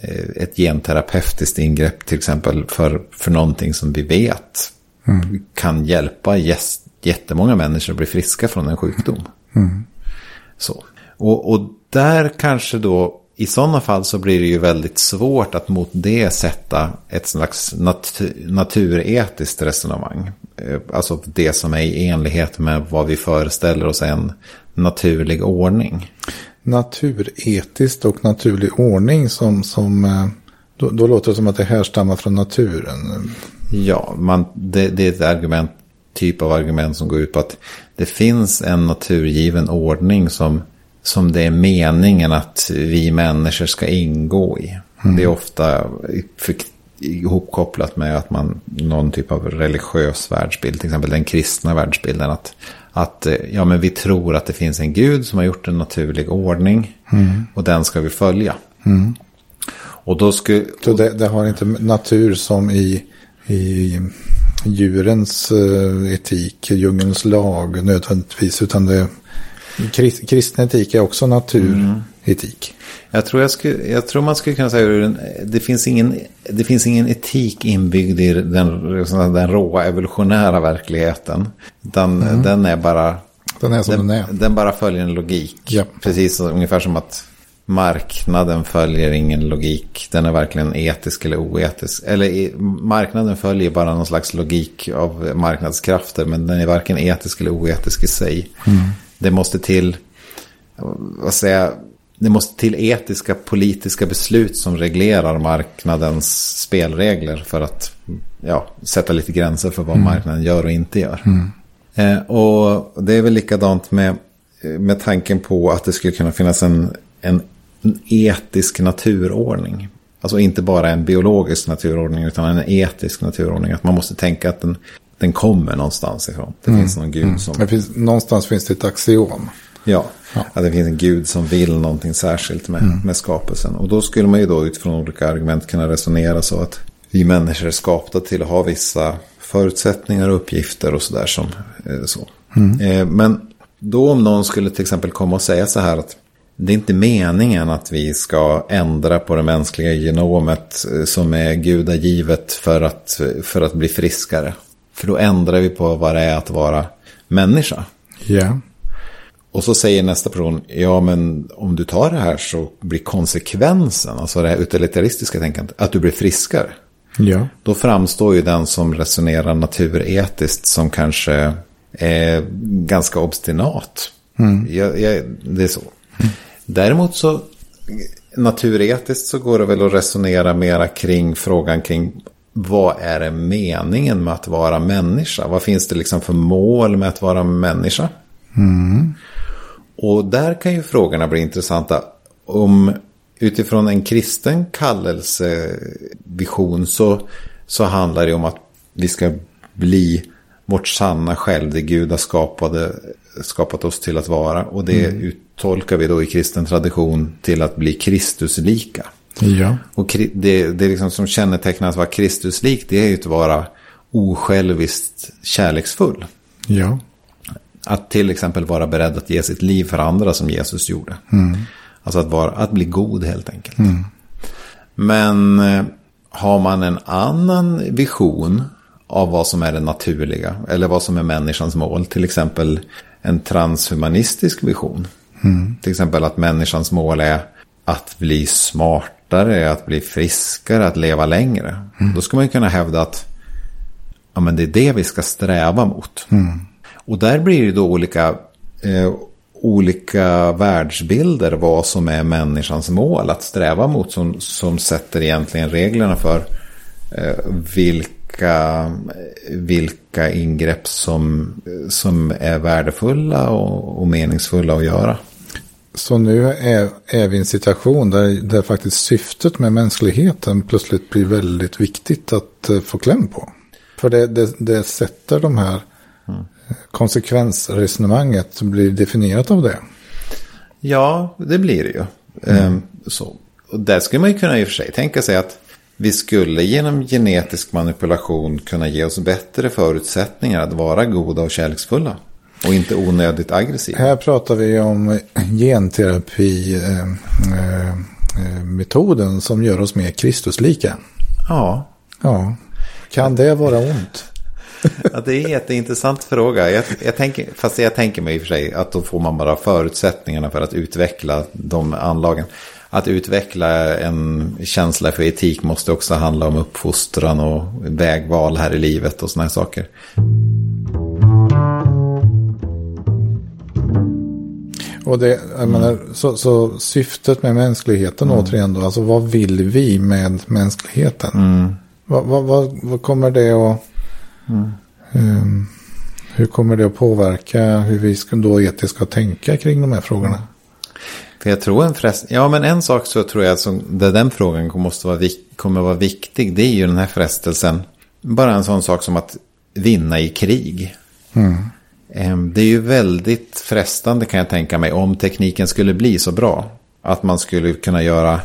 Eh, ett genterapeutiskt ingrepp till exempel för, för någonting som vi vet mm. kan hjälpa jättemånga människor att bli friska från en sjukdom. Mm. Så. Och, och där kanske då i sådana fall så blir det ju väldigt svårt att mot det sätta ett slags natur, naturetiskt resonemang. Eh, alltså det som är i enlighet med vad vi föreställer oss en naturlig ordning. Naturetiskt och naturlig ordning som, som eh, då, då låter det som att det härstammar från naturen. Ja, man, det, det, är ett argument, typ av argument som går ut på att det finns en naturgiven ordning som, som det är meningen att vi människor ska ingå i. Mm. Det är ofta ihopkopplat med att man någon typ av religiös världsbild, till exempel den kristna världsbilden. Att, att ja, men vi tror att det finns en gud som har gjort en naturlig ordning mm. och den ska vi följa. Mm. Och då skulle... Så det, det, har inte natur som i i djurens eh, etik, djungelns lag nödvändigtvis, utan det kristen etik är också naturetik. Mm. Jag, tror jag, skulle, jag tror man skulle kunna säga att det finns ingen, det finns ingen etik inbyggd i den, den råa evolutionära verkligheten. Utan mm. den är bara... Den är som den, den är. Den bara följer en logik. Ja. Precis ungefär som att marknaden följer ingen logik. Den är varken etisk eller oetisk. Eller marknaden följer bara någon slags logik av marknadskrafter. Men den är varken etisk eller oetisk i sig. Mm. Det måste till, vad säger det måste till etiska politiska beslut som reglerar marknadens spelregler för att ja, sätta lite gränser för vad mm. marknaden gör och inte gör. Mm. Eh, och det är väl likadant med, med tanken på att det skulle kunna finnas en, en en etisk naturordning. Alltså inte bara en biologisk naturordning utan en etisk naturordning. Att man måste tänka att den, den kommer någonstans ifrån. Det finns någon gud som... Det finns, någonstans finns det ett axiom. Ja, att det finns en gud som vill någonting särskilt med, med skapelsen. Och då skulle man ju då utifrån olika argument kunna resonera så att vi människor är skapta till att ha vissa förutsättningar och uppgifter och sådär som eh, så. Eh, men då om någon skulle till exempel komma och säga så här att det är inte meningen att vi ska ändra på det mänskliga genomet eh, som är gudagivet för att, för att bli friskare. För då ändrar vi på vad det är att vara människa. Ja. Och så säger nästa person, ja men om du tar det här så blir konsekvensen, alltså det här utilitaristiska tänkandet, att du blir friskare. Ja. Då framstår ju den som resonerar naturetiskt som kanske är ganska obstinat. Jag, jag, det är så. Däremot så naturetiskt så går det väl att resonera mera kring frågan kring vad är det meningen med att vara människa? Vad finns det liksom för mål med att vara människa? Och där kan ju frågorna bli intressanta. Om utifrån en kristen kallelsevision så, så handlar det om att vi ska bli vårt sanna själv, det Gud har skapade, skapat oss till att vara. Och det uttolkar vi då i kristen tradition till att bli Kristuslika. Ja. Och det, det liksom som kännetecknar att vara Kristuslik, det är ju att vara osjälviskt kärleksfull. Ja. Att till exempel vara beredd att ge sitt liv för andra som Jesus gjorde. Alltså att, vara, att bli god helt enkelt. Men eh, har man en annan vision av vad som är det naturliga. Eller vad som är människans mål. Till exempel en transhumanistisk vision. Till exempel att människans mål är att bli smartare, att bli friskare, att leva längre. Då ska man ju kunna hävda att ja, men det är det vi ska sträva mot. Och där blir det då olika, eh, olika världsbilder vad som är människans mål att sträva mot som, som sätter egentligen reglerna för eh, vilka, vilka ingrepp som, som är värdefulla och, och meningsfulla att göra. Så nu är, är vi i en situation där, där faktiskt syftet med mänskligheten plötsligt blir väldigt viktigt att eh, få kläm på. För det, det, det sätter de här Mm. konsekvensresonemanget blir definierat av det. Ja, det blir det ju. Ehm, så. Och där skulle man ju kunna i och för sig tänka sig att vi skulle genom genetisk manipulation kunna ge oss bättre förutsättningar att vara goda och kärleksfulla. Och inte onödigt aggressiva. Här pratar vi om genterapi-metoden som gör oss mer Kristuslika. Ja, Ja, kan det vara ont? Ja, det är en jätteintressant fråga. Jag, jag tänker, fast jag tänker mig i och för sig att då får man bara förutsättningarna för att utveckla de anlagen. Att utveckla en känsla för etik måste också handla om uppfostran och vägval här i livet och sådana här saker. Och det, jag menar, så, så syftet med mänskligheten återigen då, alltså vad vill vi med mänskligheten? Vad, vad, vad, vad kommer det att... Ehm, hur kommer det att påverka hur vi ska då etiskt ska tänka kring de här frågorna? För jag tror en frest... Ja, men en sak så tror jag som där den frågan måste vara, kommer vara viktig. Det är ju den här frestelsen. Bara en sån sak som att vinna i krig. Ehm, Det är ju väldigt frestande kan jag tänka mig om tekniken skulle bli så bra. Att man skulle kunna göra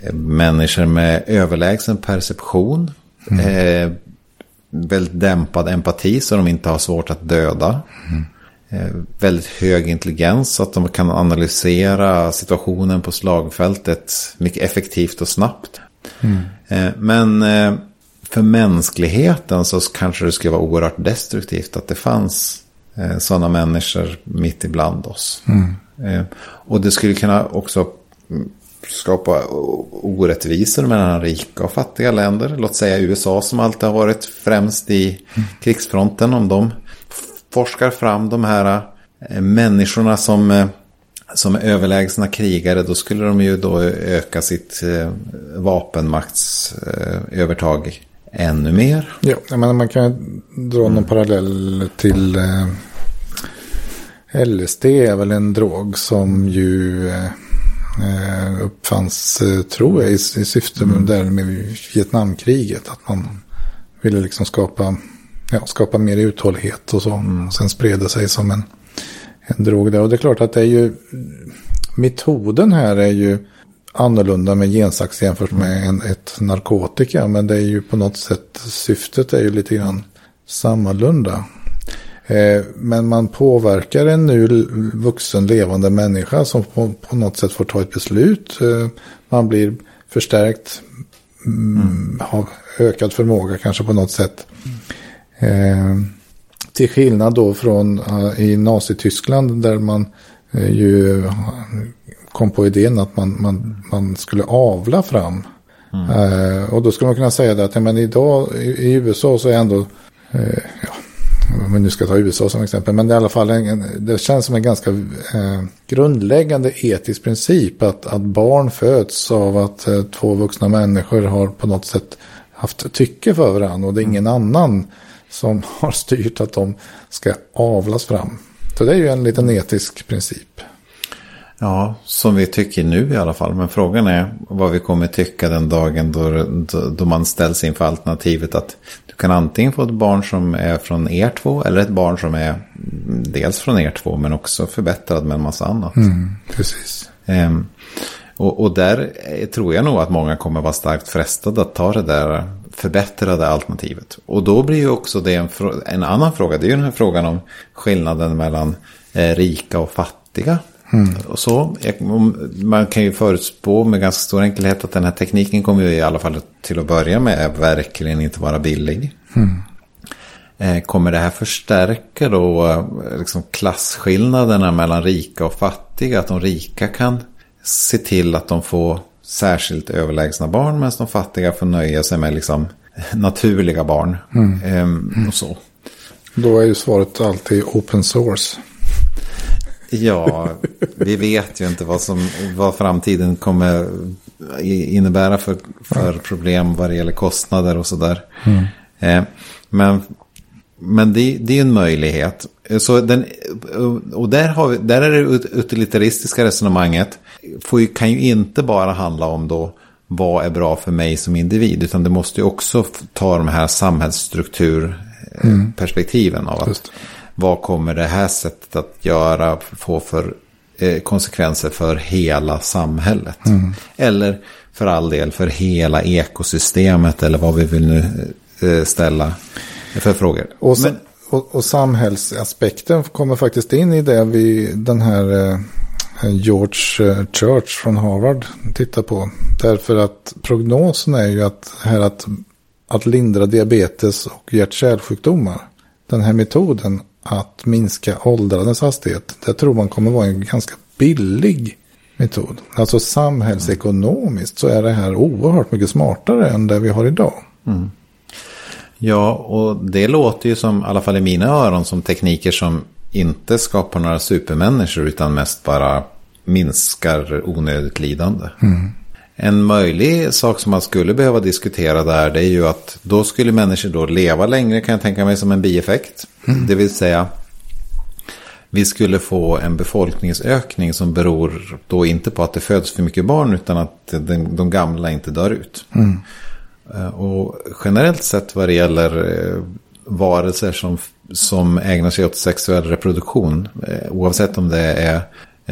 eh, människor med överlägsen perception. Eh, väldigt dämpad empati så de inte har svårt att döda. Eh, väldigt hög intelligens så att de kan analysera situationen på slagfältet mycket effektivt och snabbt. Eh, men för mänskligheten så kanske det skulle vara oerhört destruktivt att det fanns eh, sådana människor mitt ibland oss. Eh, och det skulle kunna också mm, skapa orättvisor mellan rika och fattiga länder. Låt säga USA som alltid har varit främst i krigsfronten. Om de forskar fram de här eh, människorna som, eh, som är överlägsna krigare. Då skulle de ju då öka sitt eh, vapenmaktsövertag ännu mer. Ja, jag menar, man kan dra någon parallell till eh, LSD är väl en drog som ju eh, uppfanns, eh, tror jag, i, i syfte med, där med Vietnamkriget. Att man ville liksom skapa, ja, skapa mer uthållighet och så. Mm. Sen spred det sig som en, en drog där. Och det är klart att det är ju, metoden här är ju annorlunda med gensax jämfört med en, ett narkotika. Men det är ju på något sätt, syftet är ju lite grann sammalunda. Eh, men man påverkar en nu vuxen levande människa som på, på något sätt får ta ett beslut. Eh, man blir förstärkt, mm. har ökad förmåga kanske på något sätt. Eh, till skillnad då från i Nazityskland där man ju kom på idén att man, man, man skulle avla fram. Mm. och då skulle man kunna säga det att men idag i, i USA så är ändå ja, om vi nu ska ta USA som exempel, men det är i alla fall en, det känns som en ganska eh, grundläggande etisk princip att, att barn föds av att eh, två vuxna människor har på något sätt haft tycke för varandra och det är ingen annan som har styrt att de ska avlas fram. Så det är ju en liten etisk princip. Ja, som vi tycker nu i alla fall. Men frågan är vad vi kommer tycka den dagen då, då, man ställs inför alternativet att du kan antingen få ett barn som är från er två eller ett barn som är dels från er två men också förbättrad med en massa annat. Mm, precis. Ehm, och, och, där tror jag nog att många kommer vara starkt frestade att ta det där förbättrade alternativet. Och då blir ju också det en, en annan fråga. Det är ju den här frågan om skillnaden mellan eh, rika och fattiga. Mm. Och så, man kan ju förutspå med ganska stor enkelhet att den här tekniken kommer ju i alla fall till att börja med verkligen inte vara billig. Mm. Kommer det här förstärka då eh, liksom klasskillnaderna mellan rika och fattiga? Att de rika kan se till att de får särskilt överlägsna barn medan de fattiga får nöja sig med liksom naturliga barn. Mm. Ehm, och så. Då är ju svaret alltid open source. Ja, vi vet ju inte vad, som, vad framtiden kommer innebära för, för problem vad det gäller kostnader och sådär. Mm. Eh, men men det, det är en möjlighet. Så den, och där, har vi, där är det utilitaristiska resonemanget. Får ju, kan ju inte bara handla om då vad är bra för mig som individ. Utan det måste ju också ta de här samhällsstrukturperspektiven mm. av att vad kommer det här sättet att göra få för eh, konsekvenser för hela samhället? Mm. Eller för all del för hela ekosystemet eller vad vi vill nu eh, ställa för frågor. Och, Men, och, och samhällsaspekten kommer faktiskt in i det vi, den här eh, George eh, Church från Harvard tittar på. Därför att prognosen är ju att, här att, att lindra diabetes och hjärt-kärlsjukdomar. Den här metoden att minska åldrandets hastighet. Det tror man kommer vara en ganska billig metod. Alltså samhällsekonomiskt så är det här oerhört mycket smartare än det vi har idag. Mm. Ja, och det låter ju som, i alla fall i mina öron, som tekniker som inte skapar några supermänniskor utan mest bara minskar onödigt lidande. Mm. En möjlig sak som man skulle behöva diskutera där det är ju att då skulle människor då leva längre kan jag tänka mig som en bieffekt. Mm. Det vill säga vi skulle få en befolkningsökning som beror då inte på att det föds för mycket barn utan att de, de gamla inte dör ut. Mm. Eh, och generellt sett vad det gäller eh, varelser som, som ägnar sig åt sexuell reproduktion, eh, oavsett om det är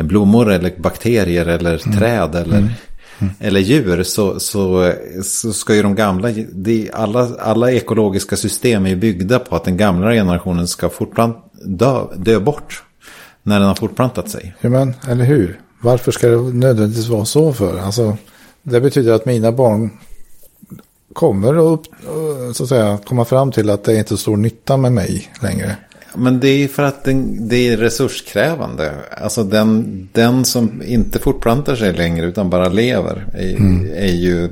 blommor eller bakterier eller mm. träd eller mm eller djur så, så, så ska ju de gamla, de, alla, alla ekologiska system är ju byggda på att den gamla generationen ska fortplant, dö, dö bort när den har fortplantat sig. Ja, men, eller hur? Varför ska det nödvändigtvis vara så för? Alltså, det betyder att mina barn kommer att så att säga, komma fram till att det är inte så stor nytta med mig längre. Men det är för att den, det är resurskrävande. Alltså den, den som inte fortplantar sig längre utan bara lever är, mm. är ju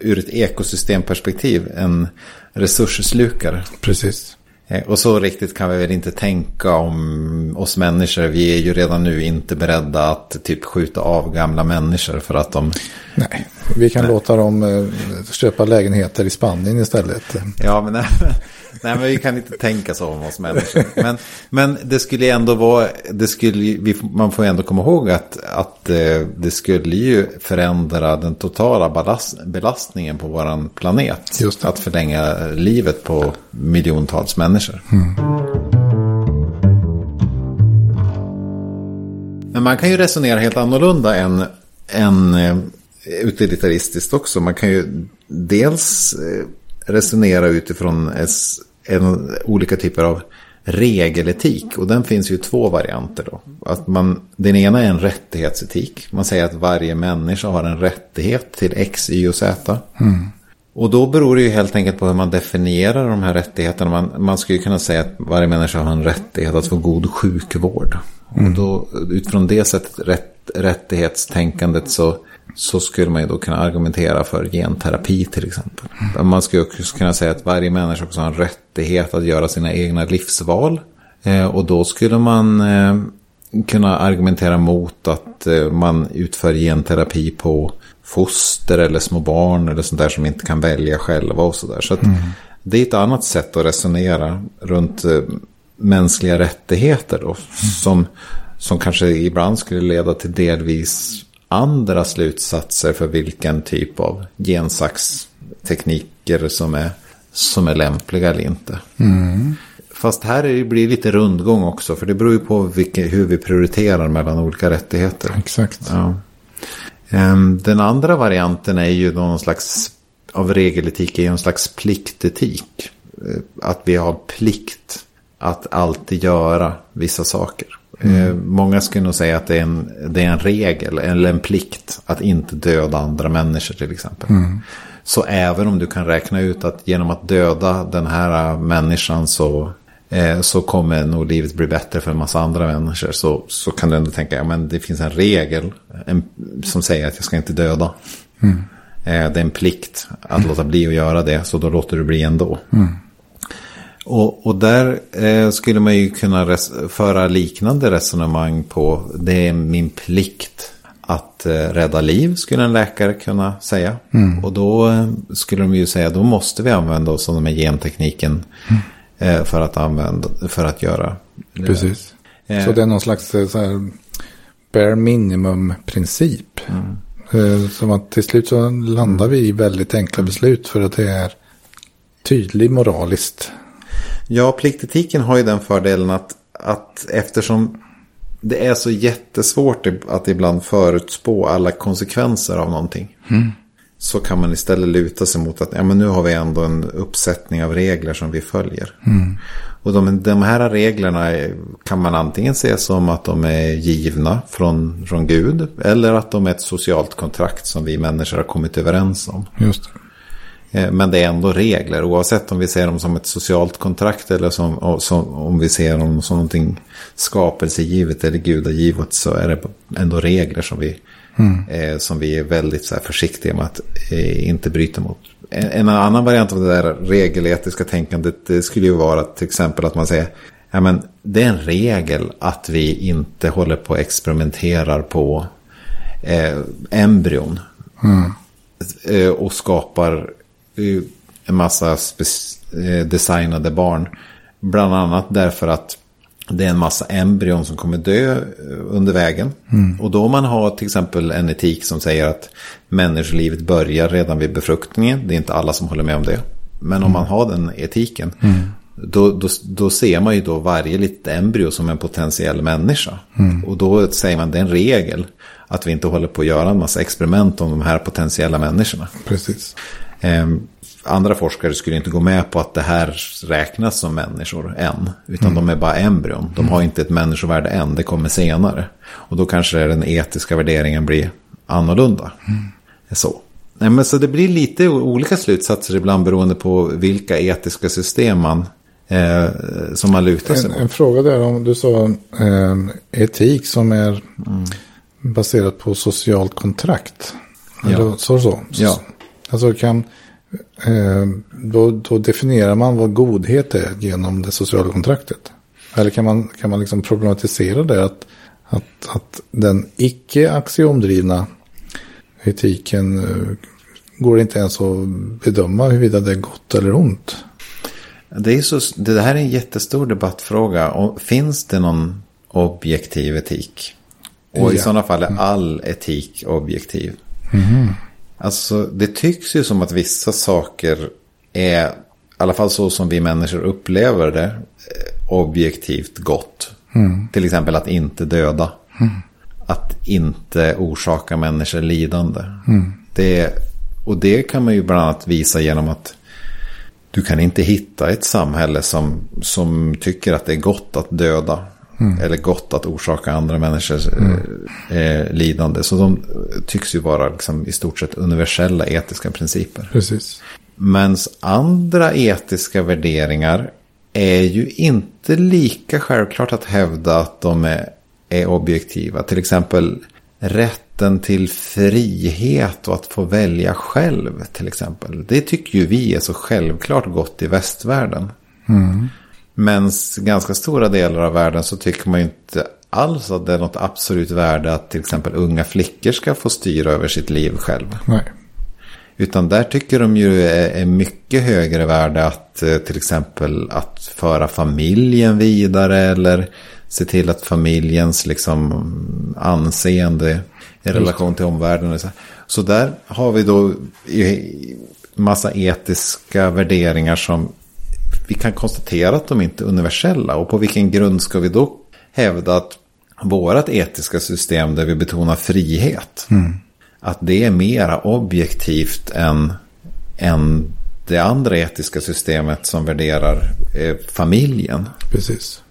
ur ett ekosystemperspektiv en resursslukare. Precis. Eh, och så riktigt kan vi väl inte tänka om oss människor. Vi är ju redan nu inte beredda att typ skjuta av gamla människor för att de... Nej, vi kan Nej. låta dem eh, köpa lägenheter i Spanien istället. Ja, men Nej, men vi kan inte tänka så om oss människor. Men, men det skulle ändå vara, det skulle, man får ändå komma ihåg att, att eh, det skulle ju förändra den totala ballast, belastningen på vår planet. Just det. Att förlänga livet på miljontals människor. Mm. Men man kan ju resonera helt annorlunda än, än eh, utilitaristiskt också. Man kan ju dels eh, resonera utifrån es, en, olika typer av regeletik. Och den finns ju två varianter då. Att man, den ena är en rättighetsetik. Man säger att varje människa har en rättighet till X, Y och Z. Mm. Och då beror det ju helt enkelt på hur man definierar de här rättigheterna. Man, man skulle kunna säga att varje människa har en rättighet att få god sjukvård. Mm. Och då utifrån det sättet, rätt, rättighetstänkandet så, så skulle man ju då kunna argumentera för genterapi till exempel. Mm. Man skulle också kunna säga att varje människa också har en rättighet att göra sina egna livsval. Eh, och då skulle man eh, kunna argumentera mot att eh, man utför genterapi på foster eller små barn eller sånt där som inte kan välja själva och sådär. Så, så mm. det är ett annat sätt att resonera runt mänskliga rättigheter då, mm. som, som kanske ibland skulle leda till delvis andra slutsatser för vilken typ av gensaxtekniker som är, som är lämpliga eller inte. Mm. Fast här blir det lite rundgång också, för det beror ju på vilka, hur vi prioriterar mellan olika rättigheter. Exakt. Ja. Ehm, den andra varianten är ju någon slags av regeletik är ju en slags pliktetik. Eh, att vi har plikt att alltid göra vissa saker. Mm. Ehm, många skulle nog säga att det är, en, det är en regel eller en plikt att inte döda andra människor till exempel. Mm. Så även om du kan räkna ut att genom att döda den här människan så Eh, så kommer nog livet bli bättre för en massa andra människor. Så, så kan du ändå tänka, ja men det finns en regel en, som säger att jag ska inte döda. Mm. Eh, det är en plikt att låta bli att göra det, så då låter du bli ändå. Mm. Och, och där eh, skulle man ju kunna föra liknande resonemang på, det är min plikt att eh, rädda liv, skulle en läkare kunna säga. Mm. Och då eh, skulle de ju säga, då måste vi använda oss av den här gentekniken. Mm. Eh, för att använda, för att göra. Precis. Eh. Så det är någon slags så här, bare minimum princip. Mm. Som att till slut så landar vi i väldigt enkla beslut för att det är tydligt moraliskt. Ja, pliktetiken har ju den fördelen att, att eftersom det är så jättesvårt att ibland förutspå alla konsekvenser av någonting. Mm så kan man istället luta sig mot att ja, men nu har vi ändå en uppsättning av regler som vi följer. Mm. Och de, de här reglerna kan man antingen se som att de är givna från, från Gud. Eller att de är ett socialt kontrakt som vi människor har kommit överens om. Just det. Eh, men det är ändå regler. Oavsett om vi ser dem som ett socialt kontrakt eller som, som, om vi ser dem som någonting skapelsegivet eller gudagivet så är det ändå regler som vi Mm. Eh, som vi är väldigt så här, försiktiga med att eh, inte bryta mot. En, en, annan variant av det där regeletiska tänkandet det skulle ju vara till exempel att man säger ja, men det är en regel att vi inte håller på och experimenterar på eh, embryon. Mm. Eh, och skapar en massa eh, designade barn. Bland annat därför att det är en massa embryon som kommer dö eh, under vägen. Mm. Och då man har till exempel en etik som säger att människolivet börjar redan vid befruktningen. Det är inte alla som håller med om det. Men mm. om man har den etiken. Mm. Då, då, då ser man ju då varje litet embryo som en potentiell människa. Mm. Och då säger man det är en regel. Att vi inte håller på att göra en massa experiment om de här potentiella människorna. Precis. Um, andra forskare skulle inte gå med på att det här räknas som människor än. Utan mm. de är bara embryon. De har inte ett människovärde än, det kommer senare. Och då kanske den etiska värderingen blir annorlunda. Mm. Så. Nej, men så det blir lite olika slutsatser ibland beroende på vilka etiska system man, eh, som man lutar sig en, en fråga där om du sa eh, etik som är mm. baserat på socialt kontrakt. Ja. Så, så. Ja. Alltså kan Eh, då, då, definierar man vad godhet är genom det sociala kontraktet. Eller kan man, kan man liksom problematisera det att, att, att den icke axiomdrivna etiken eh, går inte ens att bedöma huruvida det är gott eller ont. Det, är så, det här är en jättestor debattfråga. Och finns det någon objektiv etik? Och i Ja. sådana fall är all etik objektiv. Alltså det tycks ju som att vissa saker är, i alla fall så som vi människor upplever det, eh, objektivt gott. Till exempel att inte döda. Att inte orsaka människor lidande. Det, och det kan man ju bland annat visa genom att du kan inte hitta ett samhälle som, som tycker att det är gott att döda. Eller gott att orsaka andra människors eh, eh, lidande. Så de tycks ju vara liksom, i stort sett universella etiska principer. Precis. Men andra etiska värderingar är ju inte lika självklart att hävda att de är, är objektiva. Till exempel rätten till frihet och att få välja själv till exempel. Det tycker ju vi är så självklart gott i västvärlden. Men ganska stora delar av världen så tycker man ju inte alls att det är något absolut värde att till exempel unga flickor ska få styra över sitt liv själv. Nej. Utan där tycker de ju är, mycket högre värde att eh, till exempel att föra familjen vidare eller se till att familjens liksom anseende i relation till omvärlden. Så, så där har vi då massa etiska värderingar som vi kan konstatera att de inte är universella. Och på vilken grund ska vi då hävda att vårt etiska system där vi betonar frihet. Att det är mera objektivt än, än det andra etiska systemet som värderar eh, familjen. Precis.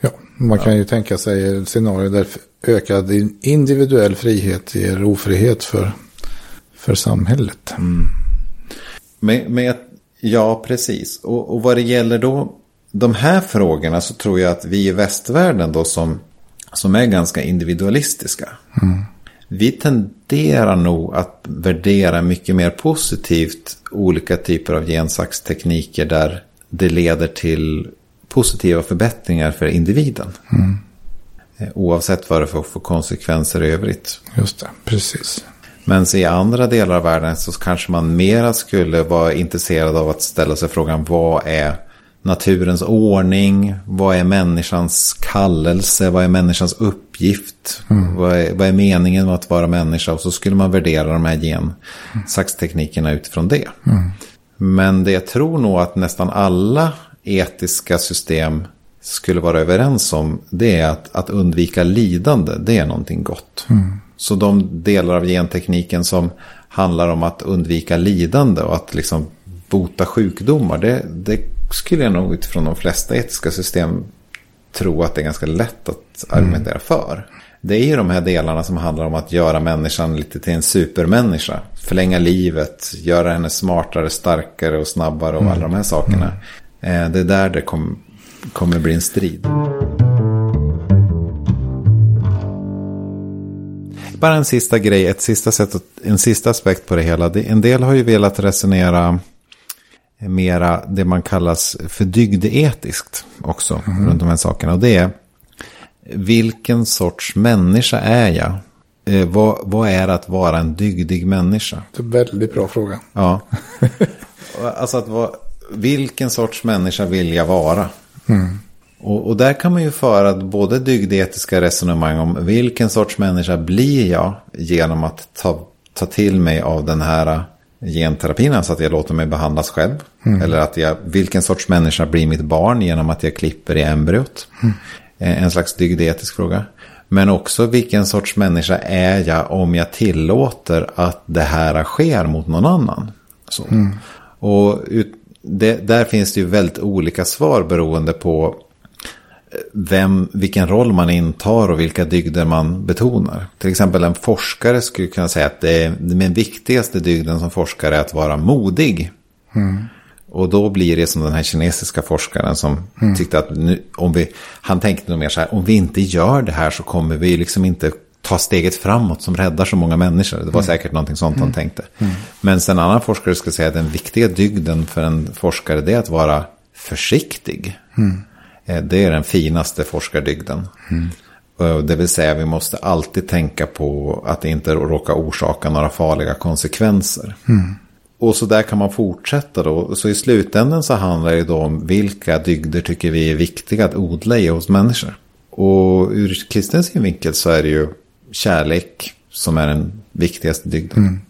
Ja, man kan ju tänka sig ett scenario där ökad individuell frihet ger ofrihet för, för samhället. Men, men jag- ja, precis. Och, och vad det gäller då de här frågorna så tror jag att vi i västvärlden då som, som är ganska individualistiska. Vi tenderar nog att värdera mycket mer positivt olika typer av gensaxtekniker där det leder till positiva förbättringar för individen. Eh, Oavsett vad det får för konsekvenser i övrigt. Just det, precis. Men i andra delar av världen så kanske man mera skulle vara intresserad av att ställa sig frågan vad är naturens ordning? Vad är människans kallelse? Vad är människans uppgift? Vad, är, vad är meningen med att vara människa? Och så skulle man värdera de här gensaxteknikerna utifrån det. Men det jag tror nog att nästan alla etiska system skulle vara överens om det är att, att undvika lidande, det är någonting gott. Så de delar av gentekniken som handlar om att undvika lidande och att liksom bota sjukdomar, det, det skulle jag nog utifrån de flesta etiska system tro att det är ganska lätt att argumentera för. Det är ju de här delarna som handlar om att göra människan lite till en supermänniska. Förlänga livet, göra henne smartare, starkare och snabbare och alla de här sakerna. Eh, Det är där det kom, kommer bli en strid. Bara en sista grej, ett sista sätt, en sista aspekt på det hela. En del har ju velat resonera mera det man kallas för dygdeetiskt också runt de här sakerna. Och det är vilken sorts människa är jag? Eh, vad, vad är att vara en dygdig människa? Det är en väldigt bra fråga. Ja. alltså att vara, vilken sorts människa vill jag vara? Och, och där kan man ju föra både dygdetiska resonemang om vilken sorts människa blir jag genom att ta, ta till mig av den här genterapin, alltså att jag låter mig behandlas själv. Eller att jag, vilken sorts människa blir mitt barn genom att jag klipper i embryot. Eh, En slags dygdetisk fråga. Men också vilken sorts människa är jag om jag tillåter att det här sker mot någon annan. Så. Och ut, det, där finns det ju väldigt olika svar beroende på vem, vilken roll man intar och vilka dygder man betonar. Till exempel en forskare skulle kunna säga att det den viktigaste dygden som forskare är att vara modig. Och då blir det som den här kinesiska forskaren som tyckte att nu, om vi, han tänkte nog mer så här, om vi inte gör det här så kommer vi liksom inte ta steget framåt som räddar så många människor. Det var säkert någonting sånt han tänkte. Men sen en annan forskare skulle säga att den viktiga dygden för en forskare det är att vara försiktig. Eh, Det är den finaste forskardygden. Och Det vill säga vi måste alltid tänka på att inte råka orsaka några farliga konsekvenser. och så där kan man fortsätta då. Så i slutändan så handlar det då om vilka dygder tycker vi är viktiga att odla i hos människor. Och ur kristen synvinkel så är det ju kärlek som är den viktigaste dygden. Mm.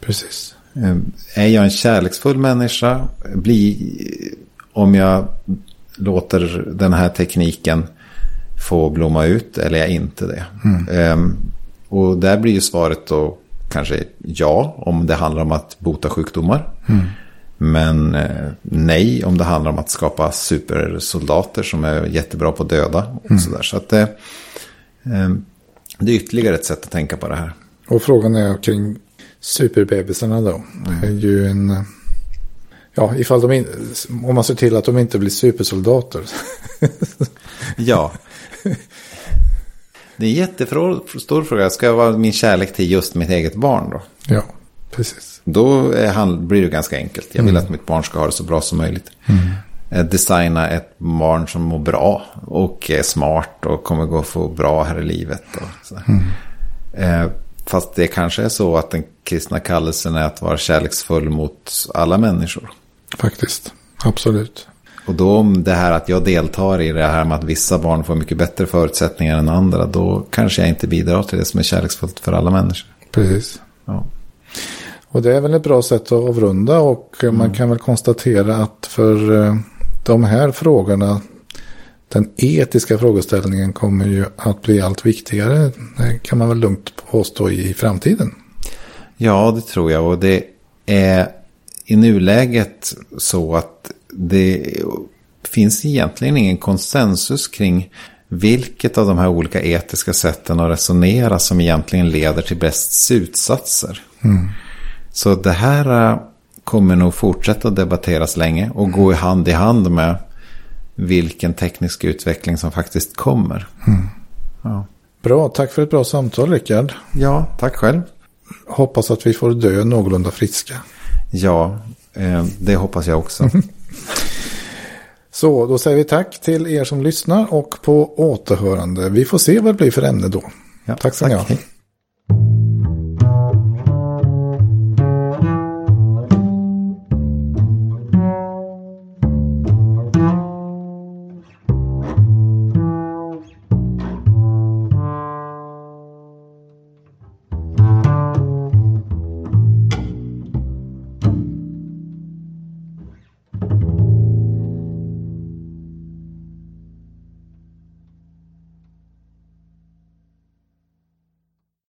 Precis. Eh, är jag en kärleksfull människa? Bli, om jag låter den här tekniken få blomma ut eller är jag inte det? Mm. Um, och där blir ju svaret då kanske ja om det handlar om att bota sjukdomar. Mm. Men eh, nej om det handlar om att skapa supersoldater som är jättebra på att döda. Och mm. så där. så att det, eh, det är ytterligare ett sätt att tänka på det här. Och frågan är kring superbebisarna då. Det är ju en... Ja, ifall de in, om man ser till att de inte blir supersoldater. ja. Det är en jättestor fråga. Ska jag vara min kärlek till just mitt eget barn då? Ja, precis. Då han, blir det ganska enkelt. Jag vill mm. att mitt barn ska ha det så bra som möjligt. Mm. Eh, designa ett barn som mår bra och är smart och kommer gå få bra här i livet. Och. Mm. Eh, fast det kanske är så att den kristna kallelsen är att vara kärleksfull mot alla människor. Faktiskt, absolut. Och då om det här att jag deltar i det här med att vissa barn får mycket bättre förutsättningar än andra. Då kanske jag inte bidrar till det som är kärleksfullt för alla människor. Precis. Ja. Och det är väl ett bra sätt att avrunda. Och mm. man kan väl konstatera att för eh, de här frågorna. Den etiska frågeställningen kommer ju att bli allt viktigare. Det kan man väl lugnt påstå i framtiden. Ja, det tror jag. Och det är i nuläget så att det finns egentligen ingen konsensus kring vilket av de här olika etiska sätten att resonera som egentligen leder till bäst slutsatser. Mm. Så det här äh, kommer nog fortsätta debatteras länge och gå i hand i hand med vilken teknisk utveckling som faktiskt kommer. Mm. Ja. Bra, tack för ett bra samtal Rickard. Ja, tack själv. Hoppas att vi får dö någorlunda friska. Ja, eh, det hoppas jag också. Så då säger vi tack till er som lyssnar och på återhörande. Vi får se vad det blir för ämne då. Ja, tack så mycket.